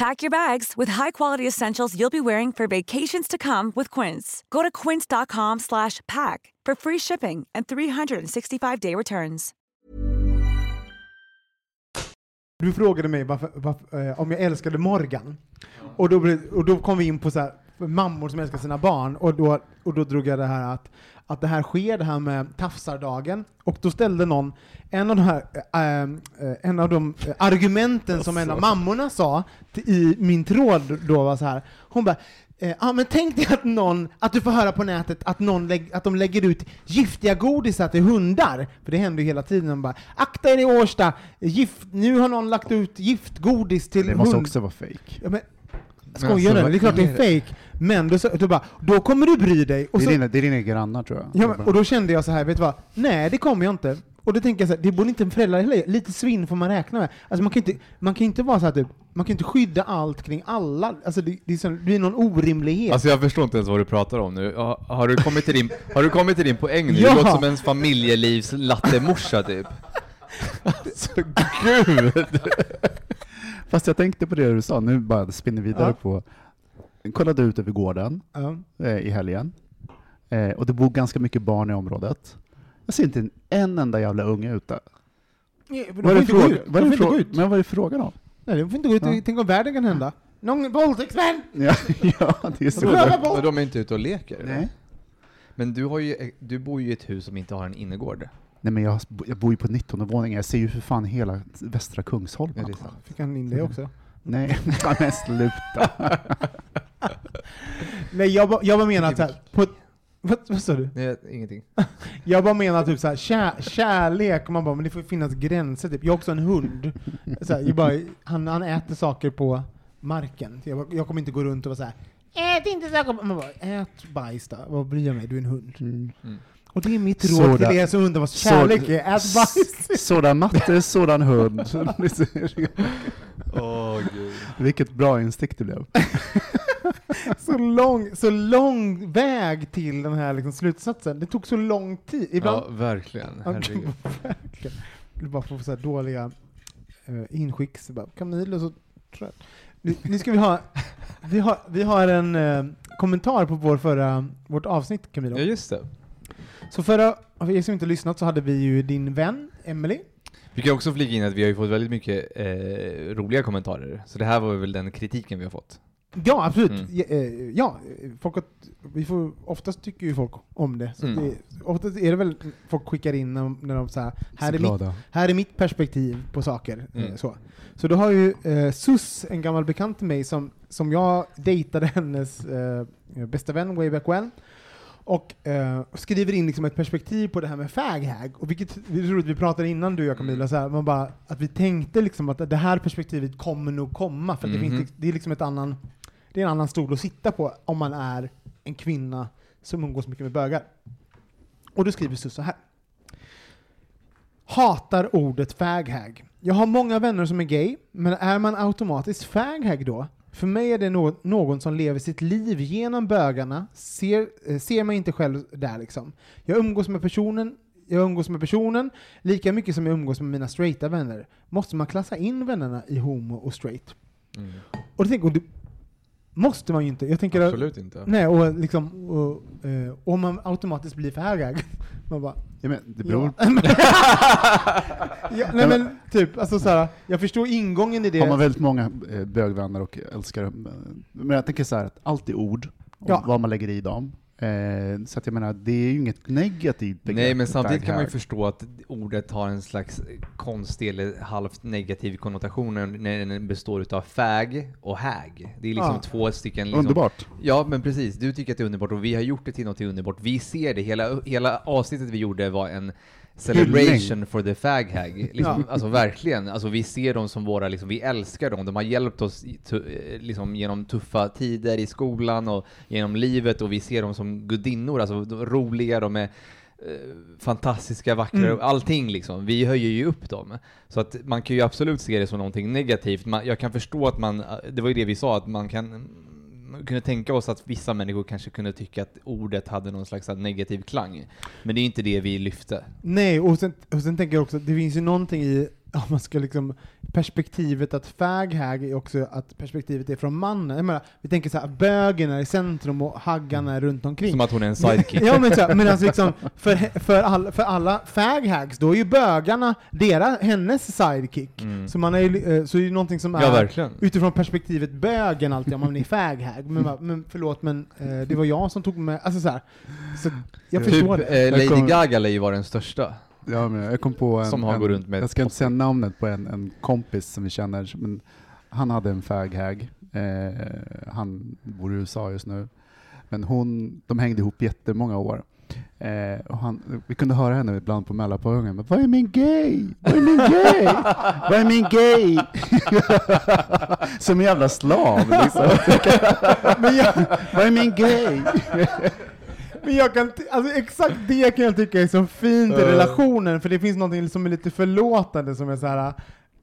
Pack your bags with high-quality essentials you'll be wearing for vacations to come with Quince. Go to quince.com slash pack for free shipping and 365-day returns. Du frågade mig varför, varför, eh, om jag älskade Morgan. Och då, och då kom vi in på så här, mammor som älskar sina barn, och då, och då drog jag det här att, att det här sker, det här med tafsardagen, och då ställde någon, en av de här, eh, eh, en av de eh, argumenten som en av mammorna sa i min tråd då var så här, hon bara Ja ah, men tänk dig att någon, att du får höra på nätet att, någon att de lägger ut giftiga godisar till hundar, för det händer ju hela tiden, de bara akta er i Årsta, gift, nu har någon lagt ut giftgodis till Det måste hund. också vara fake. Ja, skojar alltså, du? Det är klart det är fake. Men då, så, då, bara, då kommer du bry dig. Och, Det är, så, dina, det är dina grannar tror jag. ja, men, och då kände jag så här, vet du vad? Nej, det kommer jag inte. Och då tänker jag så här, det borde inte en förälder heller Lite svinn får man räkna med. Alltså man kan inte, man kan inte vara så här typ, man kan inte skydda allt kring alla. Alltså det, det, är, så, det blir någon orimlighet. Alltså jag förstår inte ens vad du pratar om nu. Har, har, du, kommit till din, har du kommit till din poäng nu? Ja. Du låter som en familjelivs lattemorsa typ. Alltså gud! Fast jag tänkte på det du sa, nu bara spinner vidare Ja. på... Jag kollade ut över gården ja. eh, i helgen, eh, och det bor ganska mycket barn i området. Jag ser inte en, en enda jävla unge ute. De Vad får är det inte gå fråga- ut. De får inte. Men vad är det frågan om? Nej, de får inte gå ut. Ja. Tänk om världen kan hända. Någon våldtäktsmän! Ja, ja det är så. Men de är inte ute och leker? Nej. Men du, har ju, du bor ju i ett hus som inte har en innergård. Nej men jag, jag bor ju på 19 våningen, jag ser ju för fan hela västra Kungsholmen. Fick han in det också? Nej, men sluta. Nej, jag, bara- jag bara menar att så här, på, Vad, vad sa du? Nej, ingenting. Jag bara menar typ såhär, kär, kärlek, man bara, men det får finnas gränser typ. Jag har också en hund. Så här, jag bara, han, han äter saker på marken. Jag, bara, jag kommer inte gå runt och vara såhär, ät inte saker på... Man bara, ät bajs då. Vad bryr jag mig? Du är en hund. Mm. Och det är mitt råd Sådär. till er som undrar vad kärlek Så- är. Bajs! Sådan matte, sådan hund. Åh gud. Vilket bra instick det blev. så, lång, så lång väg till den här liksom slutsatsen. Det tog så lång tid. Ibland, Ja, verkligen. Herregud. Verkligen. Jag vill bara få så här dåliga uh, inskick. Så bara, Camille är så trött. Nu, nu ska vi ha, vi har, vi har en eh, kommentar på vår förra, vårt avsnitt Camilo. Ja, just det. Så förra, för er som inte lyssnat så hade vi ju din vän Emily. Vi kan också flika in att vi har ju fått väldigt mycket eh, roliga kommentarer. Så det här var väl den kritiken vi har fått. Ja, absolut. Mm. Ja, eh, ja, folk har, vi får, oftast tycker ju folk om det. Så Mm. det oftast är det väl folk skickar in när, när de säger här, är mitt, här är mitt perspektiv på saker. eh, Mm. Så. så då har ju eh, Sus, en gammal bekant till mig, som, som jag dejtade hennes eh, bästa vän way back when, och eh, skriver in liksom ett perspektiv på det här med faghag. Och vilket är roligt, vi pratade innan du och jag Camilla, Mm. så här, man bara, att vi tänkte liksom att det här perspektivet kommer nog komma, för att det, Mhm. finns, det är liksom ett annan, det är en annan stol att sitta på om man är en kvinna som umgås mycket med bögar. Och då skriver Sus så här. Hatar ordet faghag. Jag har många vänner som är gay, men är man automatiskt faghag då? För mig är det nå- någon som lever sitt liv genom bögarna, ser, eh, ser mig inte själv där liksom. Jag umgås med personen, jag umgås med personen lika mycket som jag umgås med mina straighta vänner. Måste man klassa in vännerna i homo och straight? Mm. Och jag, det måste man ju inte. Jag tänker att- Absolut inte. Nej, och liksom, och, eh, om man automatiskt blir faghag, man bara, Ja, men det beror, Ja. ja, nej men typ, alltså såhär, jag förstår ingången i det. Har man väldigt många eh, bögvänner och älskar eh, Men jag tänker så här att allt är ord, och Ja. vad man lägger i dem. Eh, så att jag menar, det är ju inget negativt begrepp. Nej, men samtidigt kan man ju förstå att ordet har en slags konstig eller halvt negativ konnotation när den består utav fag och hag. Det är liksom Ja. två stycken... Liksom, Underbart. Ja, men precis. Du tycker att det är underbart och vi har gjort det till något underbart. Vi ser det. Hela, hela avsnittet vi gjorde var en celebration for the fag hag. Liksom, Ja. Alltså verkligen. Alltså vi ser dem som våra, liksom, vi älskar dem. De har hjälpt oss eh, liksom, genom tuffa tider i skolan och genom livet och vi ser dem som gudinnor. Alltså de roliga, de är eh, fantastiska, vackra, Mm. allting liksom. Vi höjer ju upp dem. Så att man kan ju absolut se det som någonting negativt. Man, jag kan förstå att man, det var ju det vi sa, att man kan man kunde tänka oss att vissa människor kanske kunde tycka att ordet hade någon slags negativ klang. Men det är inte det vi lyfte. Nej, och sen, och sen tänker jag också, det finns ju någonting i, om man ska liksom, perspektivet att faghag är också att perspektivet är från mannen. Jag menar, vi tänker så här, bögen är i centrum och haggan är runt omkring. Som att hon är en sidekick. Ja men, så, här, men alltså liksom, för, för, all, för alla faghags, då är ju bögarna deras, hennes sidekick. Mm. Så, man är, ju, eh, så är det ju någonting som är Ja, verkligen. utifrån perspektivet bögen alltid om man är faghag. Men, bara, men förlåt men eh, det var jag som tog med, alltså så här. Så jag Typ förstår det. eh, Lady Gaga lär ju vara den största. Ja, men jag kom på en, Som har en, går runt med jag ska inte säga namnet på en, en kompis som vi känner, men han hade en faghag. Eh, han bor i USA just nu. Men hon, de hängde ihop jättemånga år. Eh, och han, vi kunde höra henne ibland på Mälarpågången, men vad är min gay? Vad är min gay? vad är min gay? Som en jävla slav liksom. Men jag, vad är min gay? Men jag kan, alltså exakt det kan jag tycka är så fint i relationen, för det finns något som är lite förlåtande som är så här.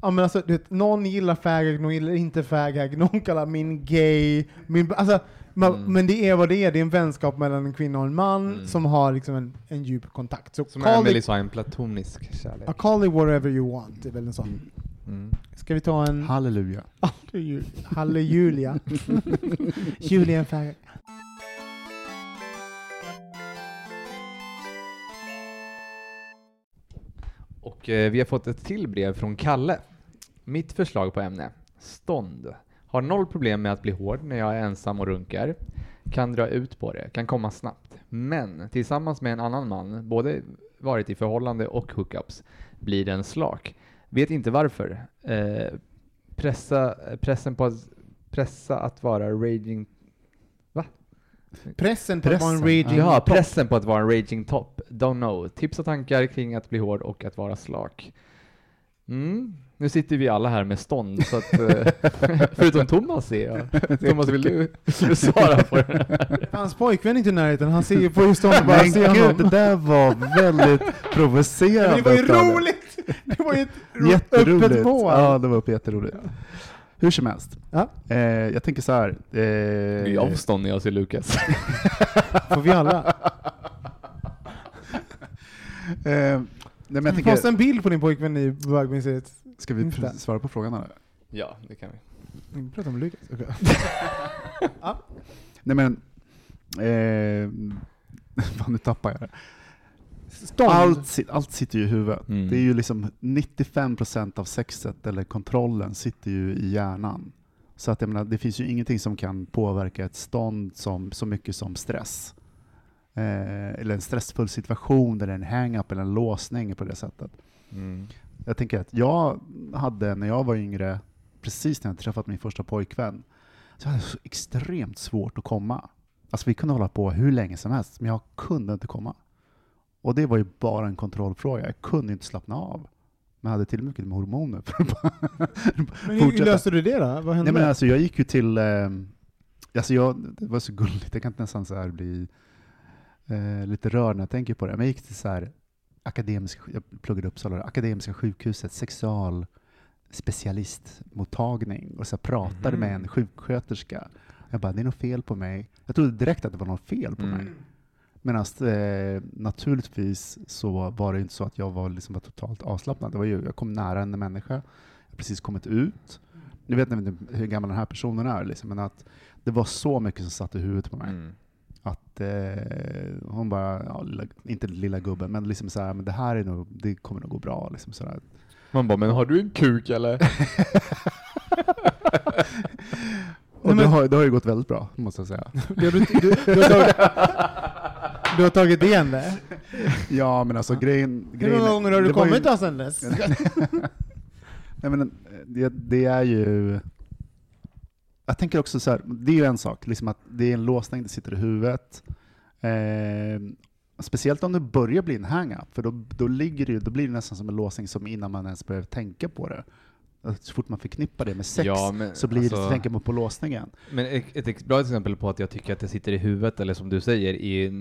Ja men alltså, du vet, någon gillar faghag, någon gillar inte faghag, någon kallar min gay, min, alltså, man, Mm. men det är vad det är, det är en vänskap mellan en kvinna och en man Mm. som har liksom en, en djup kontakt. Så Som call Emily it, sa, en platonisk kärlek. ja, call it whatever you want, det är väl en sån. Mm. Ska vi ta en Halleluja. Halleluja? Julian faghag. Och eh, vi har fått ett till brev från Kalle. Mitt förslag på ämne. Stånd. Har noll problem med att bli hård när jag är ensam och runkar. Kan dra ut på det, kan komma snabbt. Men tillsammans med en annan man, både varit i förhållande och hookups, blir den slak. Vet inte varför. Eh, pressa, eh, pressen på att, pressa att vara raging... Pressen på att vara en Pressen, raging Ja, top. pressen på att vara en raging top. Don't know. Tips och tankar kring att bli hård och att vara slak. Mm. Nu sitter vi alla här med stånd, så att, eh, förutom Thomas ser jag. Thomas, vill du, vill du svara på det här? Hans pojkvän är inte i närheten, han ser ju på honom bara Men ser gud, det där var väldigt provocerande. Men det var ju roligt! Det var ju ett Jätteroligt. öppet mål. Ja, det var jätteroligt. Hur som helst. Ja. Eh, jag tänker så här. Det är Eh, avstånd när jag ser Lukas. Får vi alla. eh, nej, men jag Posta tänker, en bild på din pojkvän i bögmuseet. ska vi Insta. pr- svara på frågan eller? ja, det kan vi. Vi pratar om Lukas. Okej. Nej men, eh, fan nu tappar jag det. Stånd. Allt, allt sitter ju i huvudet. Mm. Det är ju liksom 95% av sexet, eller kontrollen, sitter ju i hjärnan. Så att jag menar, det finns ju ingenting som kan påverka ett stånd som, så mycket som stress. Eh, eller en stressfull situation, eller en hang-up, eller en låsning på det sättet. Mm. Jag tänker att jag hade, när jag var yngre, precis när jag träffat min första pojkvän, så hade jag så extremt svårt att komma. Alltså vi kunde hålla på hur länge som helst, men jag kunde inte komma. Och det var ju bara en kontrollfråga. Jag kunde inte slappna av. Men jag hade till och med med hormoner för att Men hur löste du det då? Vad hände? Nej men alltså jag gick ju till, eh, alltså jag, det var så gulligt, jag kan inte nästan så här bli eh, lite rörd när jag tänker på det. Men jag gick till så här akademisk, jag pluggade Uppsala, Akademiska sjukhuset, sexual specialistmottagning och så pratade Mhm. med en sjuksköterska. Jag bara, det är något fel på mig. Jag trodde direkt att det var något fel på Mm. mig. Medan eh, naturligtvis så var det inte så att jag var, liksom var totalt avslappnad. Det var ju, jag kom nära en människa, jag har precis kommit ut. Nu vet jag inte hur gammal den här personen är, liksom, men att det var så mycket som satt i huvudet på mig. Mm. Att eh, hon bara, ja, lilla, inte lilla gubben, men liksom så här, men det här är nog, det kommer nog gå bra. Liksom så där. Man bara, men har du en kuk eller? Och men- det, har, det har ju gått väldigt bra, måste jag säga. Du, du, du, du, har tagit, igen det? Ja, men alltså grejen... Hur många gånger har du var ju- kommit då sen dess? Nej, men det, det är ju... Jag tänker också så här, det är ju en sak, liksom att det är en låsning, det sitter i huvudet. Eh, speciellt om det börjar bli en hang-up, för då, då, ligger det, då blir det nästan som en låsning som innan man ens behöver tänka på det. Så fort man förknippar det med sex Ja, men så blir det, alltså- så tänker man på låsningen. Men ett, ett bra exempel på att jag tycker att det sitter i huvudet, eller som du säger, i,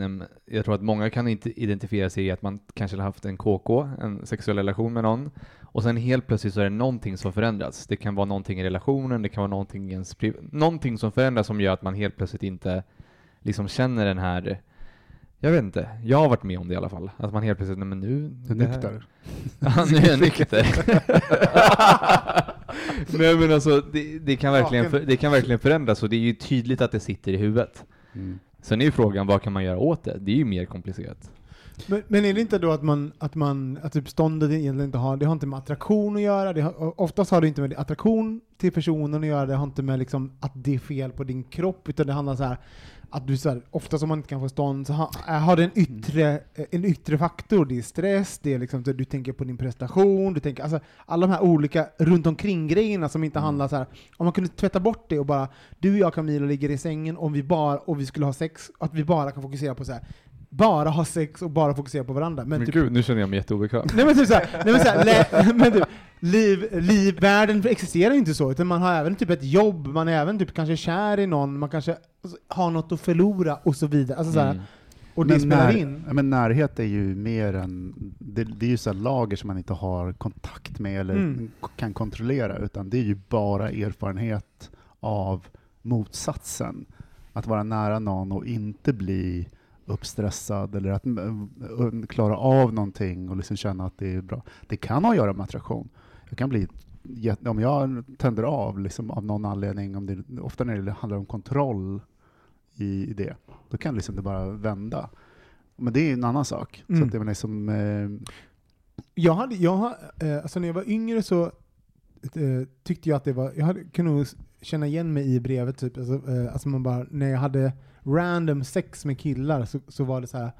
jag tror att många kan inte identifiera sig i att man kanske har haft en KK, en sexuell relation med någon, och sen helt plötsligt så är det någonting som förändrats. Det kan vara någonting i relationen, det kan vara någonting, i ens någonting som förändras som gör att man helt plötsligt inte liksom känner den här jag vet inte, jag har varit med om det i alla fall. Att man helt plötsligt, nej men nu... Du är nykter. Ja, nu är jag nykter. Nej men alltså, det, det, kan verkligen det kan verkligen förändras och det är ju tydligt att det sitter i huvudet. Mm. Sen är ju frågan, vad kan man göra åt det? Det är ju mer komplicerat. Men, men är det inte då att man, att man, att typ ståndet egentligen inte har, det har inte med attraktion att göra, det har, oftast har det inte med attraktion till personen att göra, det har inte med liksom att det är fel på din kropp, utan det handlar så här att du så här, oftast om man inte kan få stånd så har, har det en yttre, en yttre faktor, det är stress, det är liksom, du tänker på din prestation, du tänker, alltså alla de här olika runt omkring grejerna som inte handlar så här. om man kunde tvätta bort det och bara, du och jag Camilla ligger i sängen, om vi bara, och vi skulle ha sex, att vi bara kan fokusera på så här bara ha sex och bara fokusera på varandra. Men, Men typ, gud, nu känner jag mig jätteobekväm. nej men typ såhär, nej men såhär, lä, men typ, liv, liv, världen existerar inte så, utan man har även typ ett jobb, man är även typ kanske kär i någon, man kanske har något att förlora och så vidare. Alltså, såhär, Mm. Och det Men spelar när- in. Men närhet är ju mer än, det, det är ju så lager som man inte har kontakt med eller Mm. kan kontrollera, utan det är ju bara erfarenhet av motsatsen. Att vara nära någon och inte bli uppstressad eller att mm, klara av någonting och liksom känna att det är bra. Det kan ha att göra med attraktion. Jag kan bli om jag tänder av liksom av någon anledning, om det, ofta när det handlar om kontroll i, det, då kan liksom det bara vända. Men det är en annan sak. Så Mm. att det menar liksom, eh, Jag hade, jag, eh, alltså när jag var yngre så eh, tyckte jag att det var, jag hade, kunde nog känna igen mig i brevet typ, alltså, eh, alltså man bara, när jag hade random sex med killar så, så var det så här.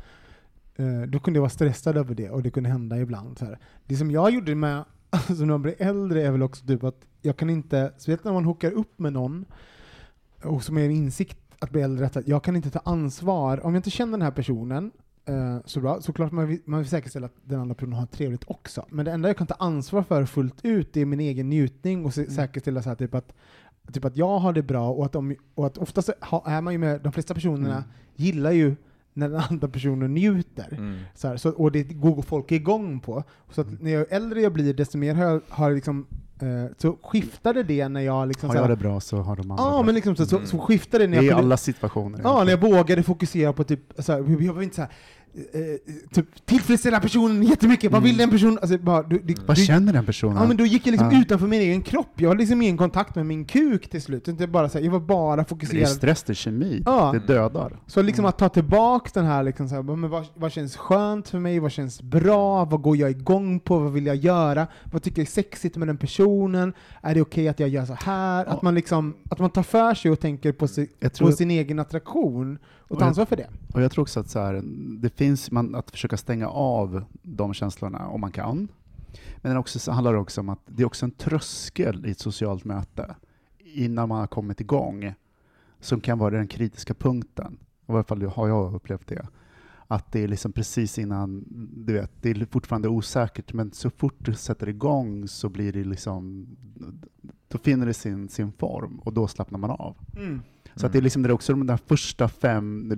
Eh, då kunde jag vara stressad över det och det kunde hända ibland. Så här. Det som jag gjorde med, alltså när man blir äldre är väl också typ att jag kan inte, speciellt när man hookar upp med någon, och som är en insikt att bli äldre, att jag kan inte ta ansvar. Om jag inte känner den här personen eh, så bra, så klart man vill, man vill säkerställa att den andra personen har trevligt också. Men det enda jag kan ta ansvar för fullt ut är min egen njutning och se, säkerställa så här, typ att Typ att jag har det bra och att, de, och att oftast är man ju med, de flesta personerna Mm. gillar ju när den andra personen njuter. Mm. Så här, så, och det går folk igång på. Så Mm. att när jag äldre jag blir, desto mer har jag, har liksom, eh, så skiftade det när jag liksom... Har jag det bra så har de andra Ja, bra. men liksom så, så, Mm. så skiftade det när jag i alla situationer. Ja, när jag vågade fokusera på typ, så här, jag var inte så här, eh, typ tillfredsställa personen jättemycket, vad vill den personen? Alltså, bara, du, du, Vad du, känner den personen? Ja men då gick jag liksom Ja. utanför min egen kropp, jag var liksom i en kontakt med min kuk till slut, inte bara så här, jag var bara det är fokuserad. stress, det är kemi. Ja. Det dödar. Så liksom att ta tillbaks den här, liksom så här men vad, vad känns skönt för mig, vad känns bra, vad går jag igång på, vad vill jag göra, vad tycker jag är sexigt med den personen, är det okej att jag gör så här? Ja. Att, man liksom, att man tar för sig och tänker på, si, på sin egen attraktion och jag- ansvar för det. och jag tror också att så här, det finns man, att försöka stänga av de känslorna om man kan. Men det också, så handlar det också om att det är också en tröskel i ett socialt möte innan man har kommit igång som kan vara den kritiska punkten. I varje fall har jag upplevt det. Att det är liksom precis innan, du vet, det är fortfarande osäkert, men så fort du sätter igång så blir det liksom, då finner det sin, sin form och då slappnar man av. Så att det är liksom det är också de där första fem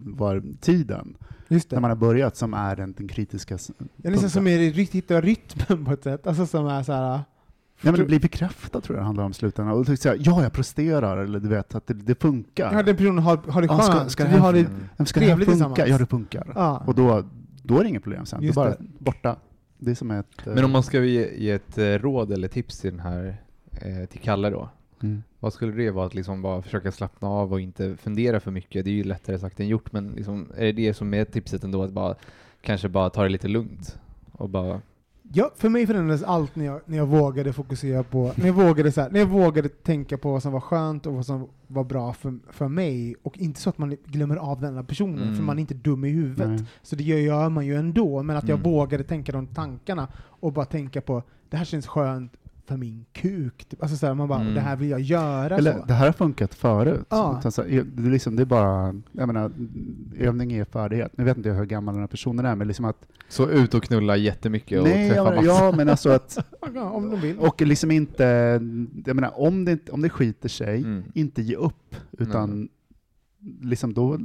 var, tiden, Just när man har börjat, som är den, den kritiska liksom punkten. som är riktigt hitta rytmen på ett sätt, alltså som är så här. Nej, men det blir bekräftat tror jag det handlar om i slutändan. Och säga, ja, jag presterar, eller du vet, att det, det funkar. Ja, den personen har, har det Ja, skönt, ska- ska det här har det, Mm. Men ska det här funka? tillsammans. Ja, det funkar. ja. Och då, då är det inget problem sen. Just det är bara det. borta. Det är som ett... eh, Men om man ska ge, ge ett eh, råd eller tips till den här, eh, till Kalle då? Mm. Vad skulle det vara? Att liksom bara försöka slappna av och inte fundera för mycket? Det är ju lättare sagt än gjort, men liksom, är det det som är tipset ändå? Att bara, kanske bara ta det lite lugnt? Och bara, Ja, för mig förändrades allt när jag, när jag vågade fokusera på, när jag vågade, så här, när jag vågade tänka på vad som var skönt och vad som var bra för, för mig, och inte så att man glömmer av den här personen, Mm. för man är inte dum i huvudet. Nej. Så det gör, gör man ju ändå, men att jag Mm. vågade tänka de tankarna och bara tänka på, det här känns skönt för min kuk. Typ. Alltså så här, man bara, Mm. det här vill jag göra. Eller så. det här har funkat förut. Ja. Så, så, det, är liksom, det är bara, jag menar, övning är färdighet. Nu vet inte jag hur gammal den här personen är, men liksom att... så ut och knulla jättemycket och Nej, träffa massa. ja, men alltså att... Ja, om de vill. Och liksom inte, jag menar, om det, inte- om det skiter sig, Mm. inte ge upp, utan liksom då...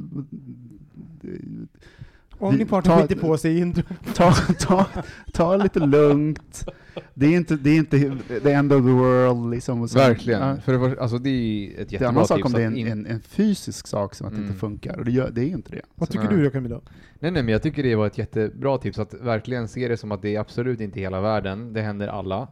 Om din partner skiter på sig i en Ta, ta, ta lite lugnt. Det är inte, det är inte the end of the world liksom. Och så- Verkligen. Ja. För det, var, alltså, det är ett Det är en jättebra annan sak tips. om det är en, in- en, en fysisk sak som att det Mm. inte funkar, och det, gör, det är ju inte det. Vad tycker Nej. du då Camilla? Nej, nej, men jag tycker det var ett jättebra tips att verkligen se det som att det är absolut inte hela världen. Det händer alla.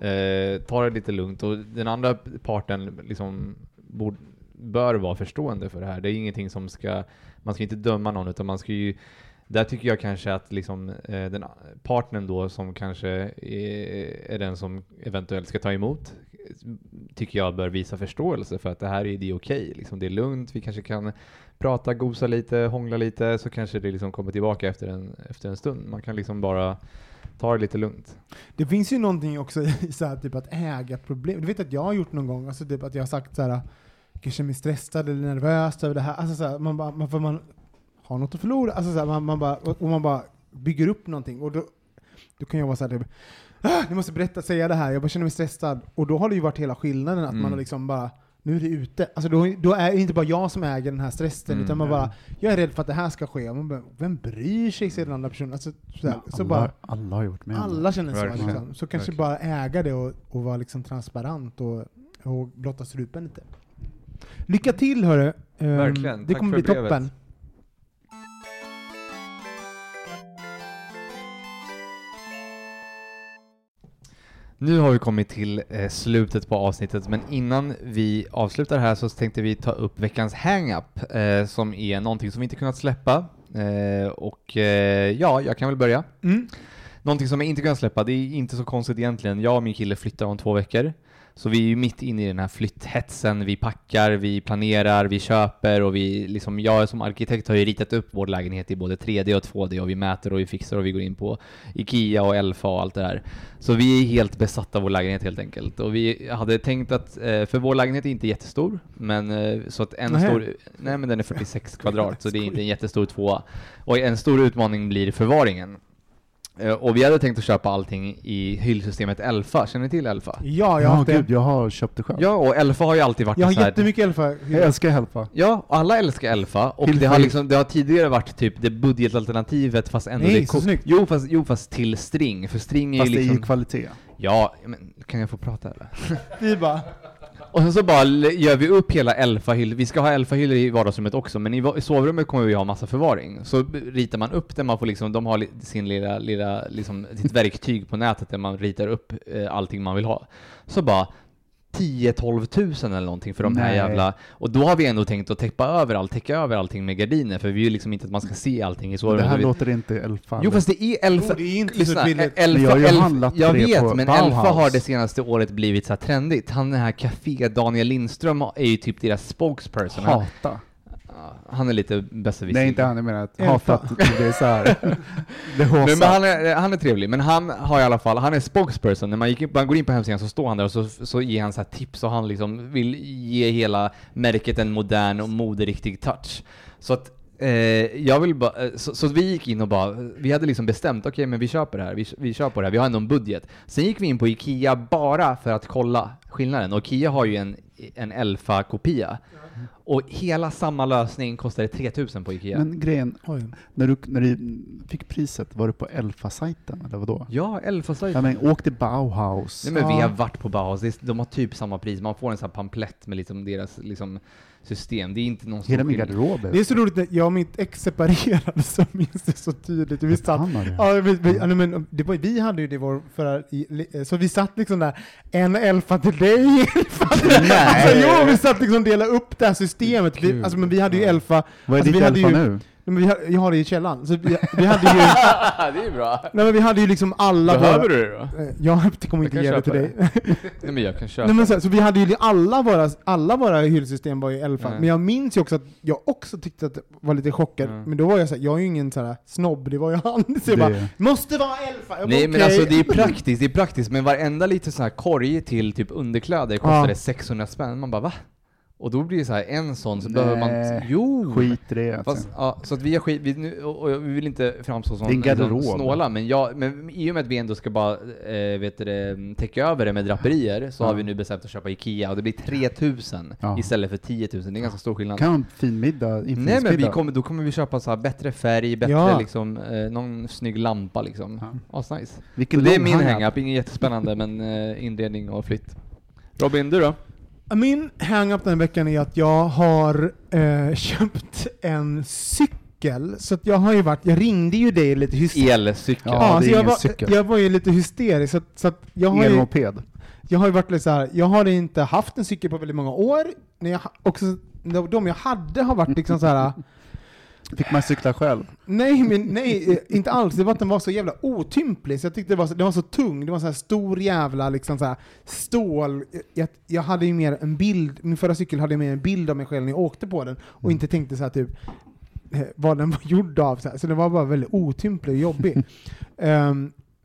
Eh, ta det lite lugnt och den andra parten liksom borde, bör vara förstående för det här. Det är ingenting som ska, man ska inte döma någon utan man ska ju där tycker jag kanske att liksom, eh, den partnern då som kanske är, är den som eventuellt ska ta emot tycker jag bör visa förståelse för att det här är, det okej. okej. Liksom, det är lugnt, vi kanske kan prata, gosa lite, hångla lite så kanske det liksom kommer tillbaka efter en, efter en stund. Man kan liksom bara ta det lite lugnt. Det finns ju någonting också i så här, typ att äga problem. Du vet att jag har gjort någon gång, alltså typ att jag har sagt så här, kanske känner mig stressad eller nervös över det här. Alltså så här, man, bara, man, för man har något att förlora. Alltså så här, man, man bara, och man bara bygger upp någonting. Och då, då kan jag vara så här, typ, ah, ni måste berätta, säga det här, jag bara känner mig stressad. Och då har det ju varit hela skillnaden, att Mm. man har liksom bara nu är det ute. Alltså då, då är det inte bara jag som äger den här stressen, Mm. utan man bara, jag är rädd för att det här ska ske. Man bara, vem bryr sig, säger den andra personen. Alltså, så, Men så alla, bara, alla har gjort med alla känner så. Liksom. Så kanske Verkligen. bara äga det och, och vara liksom transparent och, och blotta strupen lite. Lycka till hörru! Ehm, Verkligen. Det Tack kommer bli brevet. toppen. Nu har vi kommit till eh, slutet på avsnittet, men innan vi avslutar här så tänkte vi ta upp veckans hang-up, eh, som är någonting som vi inte kunnat släppa. Eh, och ja, jag kan väl börja. Mm. Någonting som jag inte kunnat släppa, det är inte så konstigt egentligen. Jag och min kille flyttar om två veckor. Så vi är ju mitt inne i den här flytthetsen, vi packar, vi planerar, vi köper och vi liksom, jag som arkitekt har ju ritat upp vår lägenhet i både 3D och 2D och vi mäter och vi fixar och vi går in på IKEA och Elfa och allt det där. Så vi är helt besatta av vår lägenhet helt enkelt. Och vi hade tänkt att, eh, för vår lägenhet är inte jättestor, men eh, så att en Nähä. stor, nej men den är 46 kvadrat, så det är inte en jättestor tvåa. Och en stor utmaning blir förvaringen. Eh, Och vi hade tänkt att köpa allting i hyllsystemet Elfa, känner ni till Elfa? Ja, jag har det. gud, jag har köpt det själv. Ja, och Elfa har ju alltid varit Jag har så här, jättemycket Elfa. Jag älskar Helpa. Ja, alla älskar Elfa, och det har, liksom, det har tidigare varit typ det budgetalternativet fast ändå Nej, det är så coolt. snyggt. Jo fast, jo fast till string, för string är Fast ju det är liksom... ju kvalitet. Ja, men kan jag få prata eller? Vi bara, och sen så bara gör vi upp hela elfahyllor. vi ska ha elfahyllor i vardagsrummet också, men i, i sovrummet kommer vi ha massa förvaring. Så ritar man upp det, man får liksom, de har sin lilla, lilla, liksom, sitt verktyg på nätet där man ritar upp eh, allting man vill ha. Så bara 10-12 tusen eller någonting för de här Nej. jävla... Och då har vi ändå tänkt att täcka över allt, täcka över allting med gardiner, för vi vill ju liksom inte att man ska se allting i Det sovrummet. här Vi- låter inte Elfa. Jo fast det är Elfa... Jo, det är inte så Lyssna, billigt. Elfa, jag har ju Elfa- handlat jag det vet, på men Bauhaus. Elfa har det senaste året blivit så här trendigt. Han den här Café Daniel Lindström är ju typ deras spokesperson. Han, Hata. Han är lite besserwisser. Nej, inte han. Jag menar att Elfa. hata att det är så här. Det Nej, håsar. men han, är, han är trevlig, men han har i alla fall, han är spokesperson. När man, gick man går in på hemsidan så står han där och så, så ger han så här tips och han liksom vill ge hela märket en modern och moderiktig touch. Så att eh, jag vill bara, eh, så, så vi gick in och bara, vi hade liksom bestämt, okej men vi köper det här, vi, vi kör på det här, vi har ändå en budget. Sen gick vi in på IKEA bara för att kolla skillnaden, och IKEA har ju en, en Elfa-kopia. Och hela samma lösning kostade 3000 på IKEA. Men grejen, oj. när du, när du fick priset, var du på Elfa-sajten eller vadå? ja, Elfa-sajten. Ja, men åk till Bauhaus. Nej men vi Ja. har varit på Bauhaus, de har typ samma pris, man får en sån här pamplett med liksom deras liksom, system. Det är inte någon Hela min garderob Det är så roligt, när jag och mitt ex separerade så minns det så tydligt. Vi satt, ja, vi, vi, ja, men det var, vi hade ju det vår förra, i, så vi satt liksom där, en elfa till dig, en elfa till dig. Alltså, jo, vi satt liksom och delade upp det här systemet. Vi, alltså, men vi hade ju elfa, Vad är alltså, ditt Elfa ju- nu? Nej, men vi, ha- jag har det i källaren. Så vi, vi hade ju, det är bra. nej men vi hade ju liksom alla Behöver våra, du det då? Eh, Jag kommer inte ge det till dig. Nej men jag kan köpa. Nej, men så, här, så vi hade ju alla våra, alla våra hyllsystem var ju Elfa, Mm. men jag minns ju också att jag också tyckte att det var lite chockad, Mm. men då var jag så här, jag är ju ingen så här snobb, det var ju han. Så jag bara, Det, måste vara Elfa! Bara, Nej men okej. alltså det är praktiskt, det är praktiskt, men varenda liten sån här korg till typ underkläder kostade Ja. 600 spänn. Man bara va? Och då blir det så här en sån så Nej. behöver man... Jo! skit i det alltså. Fast, ja, så att vi har skit, vi, nu, och, och vi vill inte framstå som liksom snåla, men, jag, men i och med att vi ändå ska bara eh, vet du, det, täcka över det med draperier så Ja. har vi nu bestämt att köpa IKEA och det blir 3000 Ja. istället för 10 000. Det är en ganska stor skillnad. Kan ha en fin middag, Nej men vi kommer, då kommer vi köpa så här bättre färg, bättre Ja. liksom, eh, någon snygg lampa liksom. Ja. Asnice. Det är min hang-up. hang-up, inget jättespännande men eh, inredning och flytt. Robin, du då? Min hang-up den här veckan är att jag har eh, köpt en cykel, så att jag har ju varit, jag ringde ju dig lite hysteriskt. Elcykel. Ja, det är jag, ingen var, cykel. jag var ju lite hysterisk, så, att- så att jag har ju, Elmoped. jag har ju varit lite så här. jag har inte haft en cykel på väldigt många år, när jag, ha- också, de jag hade har varit liksom så här. Fick man cykla själv? Nej, men nej, eh, inte alls. Det var att den var så jävla otymplig, så jag tyckte det var så, den var så tung. Det var så här stor jävla liksom så här stål. Jag, jag hade ju mer en bild, min förra cykel hade jag mer en bild av mig själv när jag åkte på den, och inte tänkte så här typ eh, vad den var gjord av. Så, här. så den var bara väldigt otymplig och jobbig.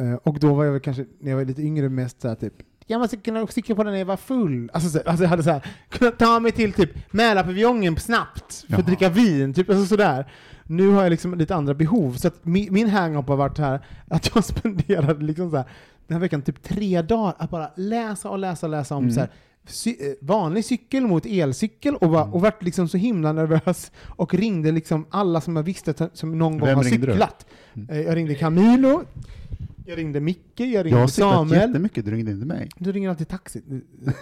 Eh, och då var jag väl kanske, när jag var lite yngre, mest så här typ jag måste kunna cykla på den när jag var full. Alltså, så, alltså jag hade så här, kunnat ta mig till typ Mälarpaviljongen snabbt för att dricka vin, typ alltså sådär. Nu har jag liksom lite andra behov, så min, min hang-up har varit här att jag spenderade liksom så här, den här veckan typ tre dagar att bara läsa och läsa och läsa om Mm. så här, cy, eh, vanlig cykel mot elcykel och, var, och vart liksom så himla nervös och ringde liksom alla som jag visste som- någon gång Vem har ringde du? cyklat. Mm. Eh, Jag ringde Camilo, jag ringde Micke, jag Jag ringde har cyklat Samuel. jättemycket, du ringde inte mig. Du ringer alltid taxi.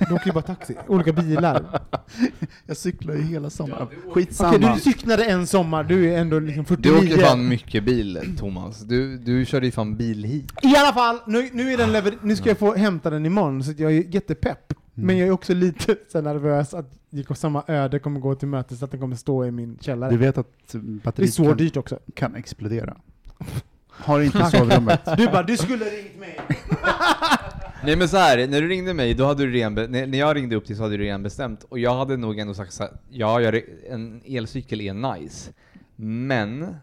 Du åker ju bara taxi. Olika bilar. Jag cyklar ju hela sommaren. Okej, Skitsamma. du cyklade en sommar, du är ändå liksom 49. Du åker fan mycket bil Thomas. Du, du körde ju fan bil hit. I alla fall, nu, nu, är den lever- nu ska jag få hämta den imorgon, så jag är jättepepp. Mm. Men jag är också lite så nervös att samma öde kommer gå till mötes, att den kommer stå i min källare. Du vet att det är batteriet så kan, dyrt också. kan explodera. Har inte sovrummet. Du bara, du skulle ringt mig. Nej men så här, när du ringde mig, då hade du redan, när, när jag ringde upp dig så hade du redan bestämt, och jag hade nog ändå sagt så här, ja, jag, en elcykel är nice, men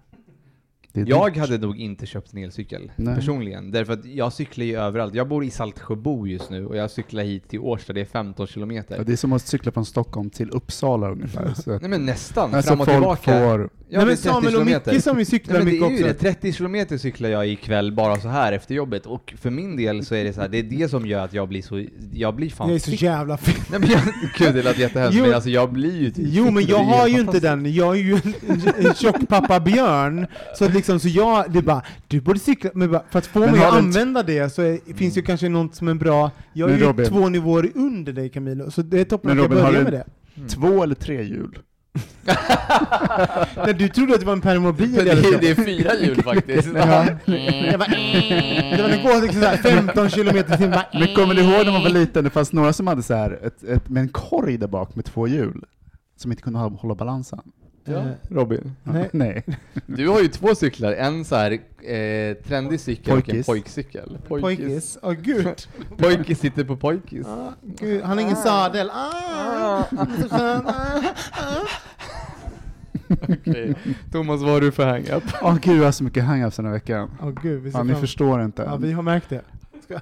jag dyrt. hade nog inte köpt en elcykel Nej. personligen, därför att jag cyklar ju överallt. Jag bor i Saltsjöbo just nu, och jag cyklar hit till Årsta, det är 15 kilometer. Ja, det är som att cykla från Stockholm till Uppsala ungefär. Så Nej men nästan, alltså fram och folk tillbaka. får... Ja, Nej, men 30 Samuel och kilometer. Micke som vi cyklar Nej, men det mycket är ju också. det, 30 kilometer cyklar jag ikväll bara så här efter jobbet, och för min del så är det så här, det är det som gör att jag blir så, jag blir fan Jag är så jävla fet. Nej men jag, gud det lät jättehemskt, Jo. men alltså jag blir ju typ Jo men jag har ju inte den, jag är ju en, en, en tjock pappa björn, så att liksom så jag, det är bara, du borde cykla, men bara, för att få Men mig att använda det så är, finns ju kanske något som är bra, jag är ju Robin- två nivåer under dig Camilo, så det är toppen Men att jag Robin, har börjar med det. Mm. Två eller tre hjul? Nej, du trodde att det var en permobil det, eller så. är, det är fyra hjul faktiskt. Ja. Det var den går liksom så här 15 kilometer i timmen. Men kommer ni ihåg när man var liten, det fanns några som hade så här ett, ett, med en korg där bak med två hjul, som inte kunde ha- hålla balansen? Ja. Robin. Nej. Nej. Du har ju två cyklar, en så här eh, trendig cykel och en Pojkis. pojkcykel. Pojkis, åh gud. Pojkis sitter på pojkis. Ah, gud. Han har ingen sadel. Ah, skön. Ah, ah. Okej. Thomas, vad har du för hang-up? Åh gud, jag har så mycket hang-ups den här veckan. Åh gud, vi Ja, ni fram- förstår inte. Ja, vi har märkt det.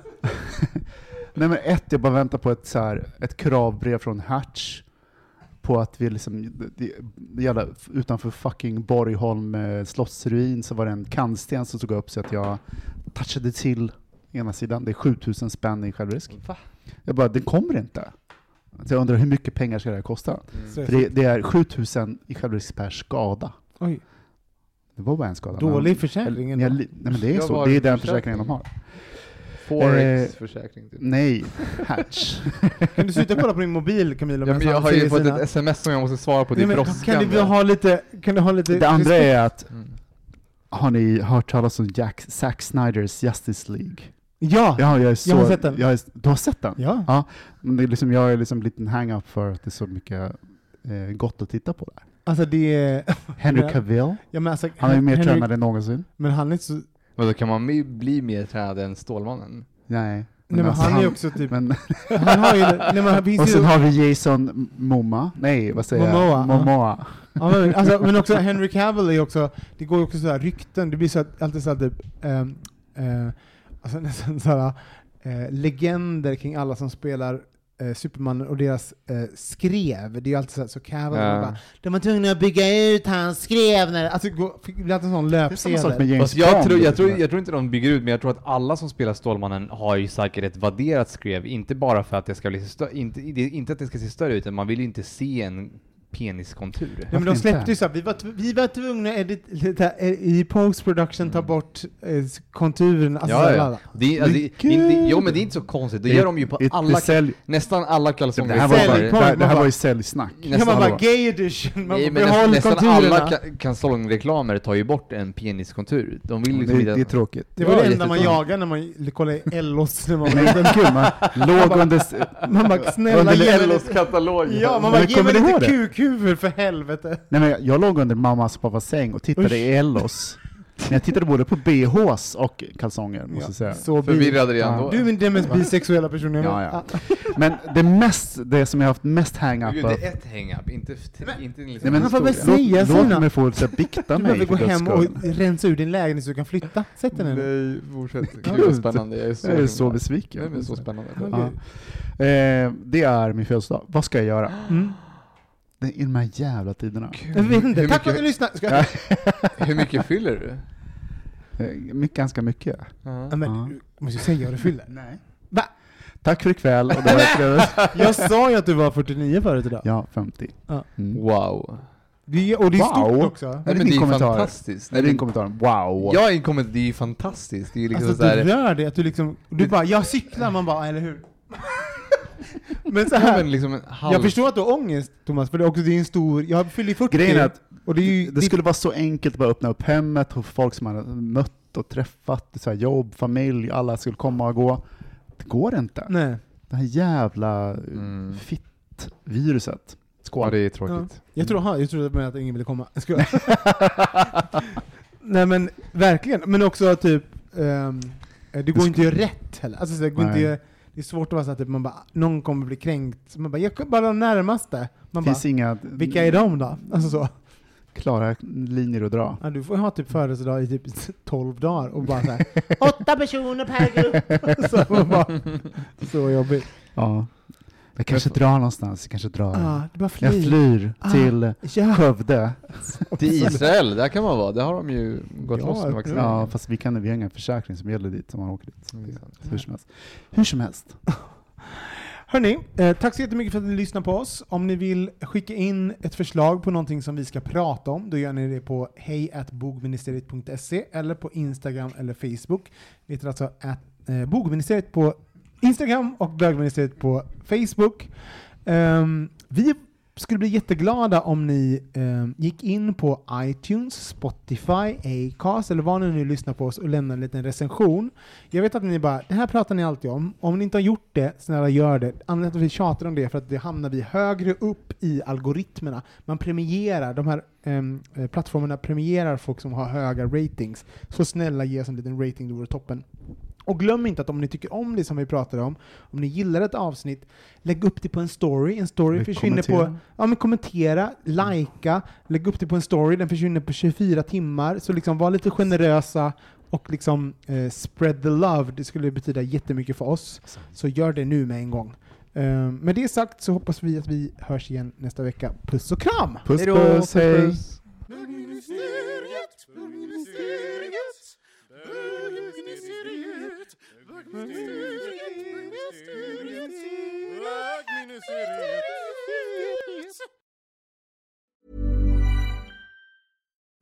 Nej men ett, jag bara väntar på ett, så här, ett kravbrev från Hatch på att vi liksom, det, det gäller, utanför fucking Borgholm eh, slottsruin så var det en kantsten som tog upp så att jag touchade till ena sidan. Det är 7000 spänn i självrisk. Va? Jag bara, det kommer inte. Så jag undrar hur mycket pengar ska det här kosta? Så- För det, det är 7000 i självrisk per skada. Oj, Det var bara en skada. dålig Men- försäkring ändå. nej men det är så, det är den för försäkringen de har. Forex-försäkring typ. Nej, Hatch. Kan du sluta kolla på din mobil Camilo? Ja, men jag har ju fått sina- ett sms som jag måste svara på, det är brådskande. Kan du ha lite, kan du ha lite Det andra är att, Mm. har ni hört talas om Jack, Zack Snyders Justice League? Ja! Ja, jag är så, Jag har sett den. Jag är, du har sett den? Ja. Ja, men det är liksom, jag är liksom en liten hang-up för att det är så mycket eh, gott att titta på där. Alltså det är... Henry Ja. Cavill, Ja, men alltså, han är ju mer Henry- tränad än någonsin. Men han är så... Vadå, kan man bli mer tränad än Stålmannen? Nej. Nej men alltså han är ju också typ... men, Han har ju... Nej men och ju... sen har vi Jason Momoa, nej vad säger Momoa, jag? Momoa. Ja, men, alltså, men också Henry Cavill är ju också, det går ju också så här rykten, det blir så att, alltid så här typ, ehm, eh, alltså nästan så här, eh, legender kring alla som spelar eh, Superman och deras eh, skrev. Det är ju alltid så, här, så Cavill, Ja. bara, de var tvungna att bygga ut hans skrev när, alltså det går- det blir alltid en sån löpsedel. James Fast jag, tror, jag, tror, jag tror inte de bygger ut, men jag tror att alla som spelar Stålmannen har ju säkert ett vadderat skrev, inte bara för att det ska bli inte, inte att det ska se större ut, utan man vill ju inte se en peniskontur. Nej, men de släppte ju så vi var, vi var tvungna edit, eh, i post-production ta bort eh, konturen, alltså Ja, ja. Det, är- alltså, det, inte, jo men det är inte så konstigt, det Det- gör de ju på det- alla, det sälj- nästan alla Det kalsonger. här var, bara, point, det här, det man här var ju säljsnack. Ja, man Nästan bara alla. gay edition, man Nej, men nästan, behåll nästan konturerna. alla ka- kalsongreklamer tar ju bort en peniskontur. De vill liksom Det, det är tråkigt. Det var Ja, det enda man jagade när man kollade Ellos när man man låg under... Man bara, snälla Under ge mig lite... katalog. Ja, man Men bara, ge kommer mig ni lite ihåg kukhuvud för helvete. Nej, men jag, jag låg under mammas och pappas säng och tittade Usch. i Ellos. Men jag tittade både på BHs och kalsonger, måste jag säga. Så Förvirrad redan Ja. då. Du är den mest bisexuella personen jag Ja, ja. Men det mest, det som jag har haft mest hang-up av... det är ett hang-up, inte, inte Nej, liksom men Han får väl låt, säga låt sina. mig få så här, bikta Du mig behöver gå för hem guds och skull. rensa ur din lägenhet så du kan flytta. Sätt den nu. Nej, fortsätt. Gud vad det- spännande, jag är så, Jag är så besviken. Nej, men så spännande. Ja. Eh, det är min födelsedag. Vad ska jag göra? Mm. Det är I de här jävla tiderna. Jag vet inte. Hur Tack för att mycket- du lyssnade. Ska jag... Hur mycket fyller du? Eh, mycket, ganska mycket. Ja. Ja, men, Ja. du måste säga vad du fyller. Nej. Va? Tack för ikväll. Och det. Jag sa ju att du var 49 förut idag. Ja, 50. Ja. Mm. Wow. Det är, och det är Wow. stort också. Är det Nej, men din det är kommentar? fantastiskt. Nej, Nej, din men, kommentar. Wow. jag är en kommentar, det är ju fantastiskt. Det är liksom Alltså du rör dig, att du liksom, du bara 'jag cyklar' man bara 'eller hur?' Men så ja, här, liksom en halv... jag förstår att du har ångest Thomas, för det är också det är en stor, jag fyller ju 40 Grejen är att och det är ju, det skulle vara så enkelt att bara öppna upp hemmet hos folk som man har mött och träffat, så här jobb, familj, alla skulle komma och gå. Det går inte. nej. Det här jävla Mm. fitt-viruset. Skål. Ja, det är Ja. tråkigt. Jag tror, aha, jag trodde att ingen ville komma. Nej men verkligen, men också typ, ehm, det går inte att göra rätt heller. Alltså, så det går Nej. Det är svårt att vara så att typ, man bara, någon kommer bli kränkt. Man bara, jag bara de närmaste. Man bara, finns inga vilka är de då? Alltså så. klara linjer att dra. Ja, du får ha typ födelsedag i typ 12 dagar och bara så här, åtta personer per grupp. så, man bara, så jobbigt. Ja. Jag kanske drar någonstans, jag kanske drar. Ah, bara Jag flyr. flyr Ah. till Ja. Skövde. Till Israel, där kan man vara. Där har de ju gått Ja, loss med jag vaccin. Ja, fast vi, kan, vi har ingen försäkring som gäller dit om man åker dit. Mm. Hur som helst. Hur som helst. Hörni, eh, tack så jättemycket för att ni lyssnar på oss. Om ni vill skicka in ett förslag på någonting som vi ska prata om, då gör ni det på hejatbogministeriet.se eller på Instagram eller Facebook. Vi heter alltså at, eh, bogministeriet på Instagram och bögministeriet på Facebook. Um, vi skulle bli jätteglada om ni um, gick in på iTunes, Spotify, Acast eller var ni nu lyssnar på oss och lämnar en liten recension. Jag vet att ni bara, det här pratar ni alltid om. Om ni inte har gjort det, snälla gör det. Anledningen till att vi tjatar om det är för att det hamnar vi högre upp i algoritmerna. Man premierar, de här um, plattformarna premierar folk som har höga ratings. Så snälla ge oss en liten rating, det vore toppen. Och glöm inte att om ni tycker om det som vi pratar om, om ni gillar ett avsnitt, lägg upp det på en story. En story Vi försvinner på kommenterar. Ja men kommentera, likea, lägg upp det på en story, den försvinner på 24 timmar. Så liksom var lite generösa och liksom eh, spread the love, det skulle betyda jättemycket för oss. Så gör det nu med en gång. Eh, med det sagt så hoppas vi att vi hörs igen nästa vecka. Puss och kram! Puss Hejdå, puss, hej! puss. Rock me to city.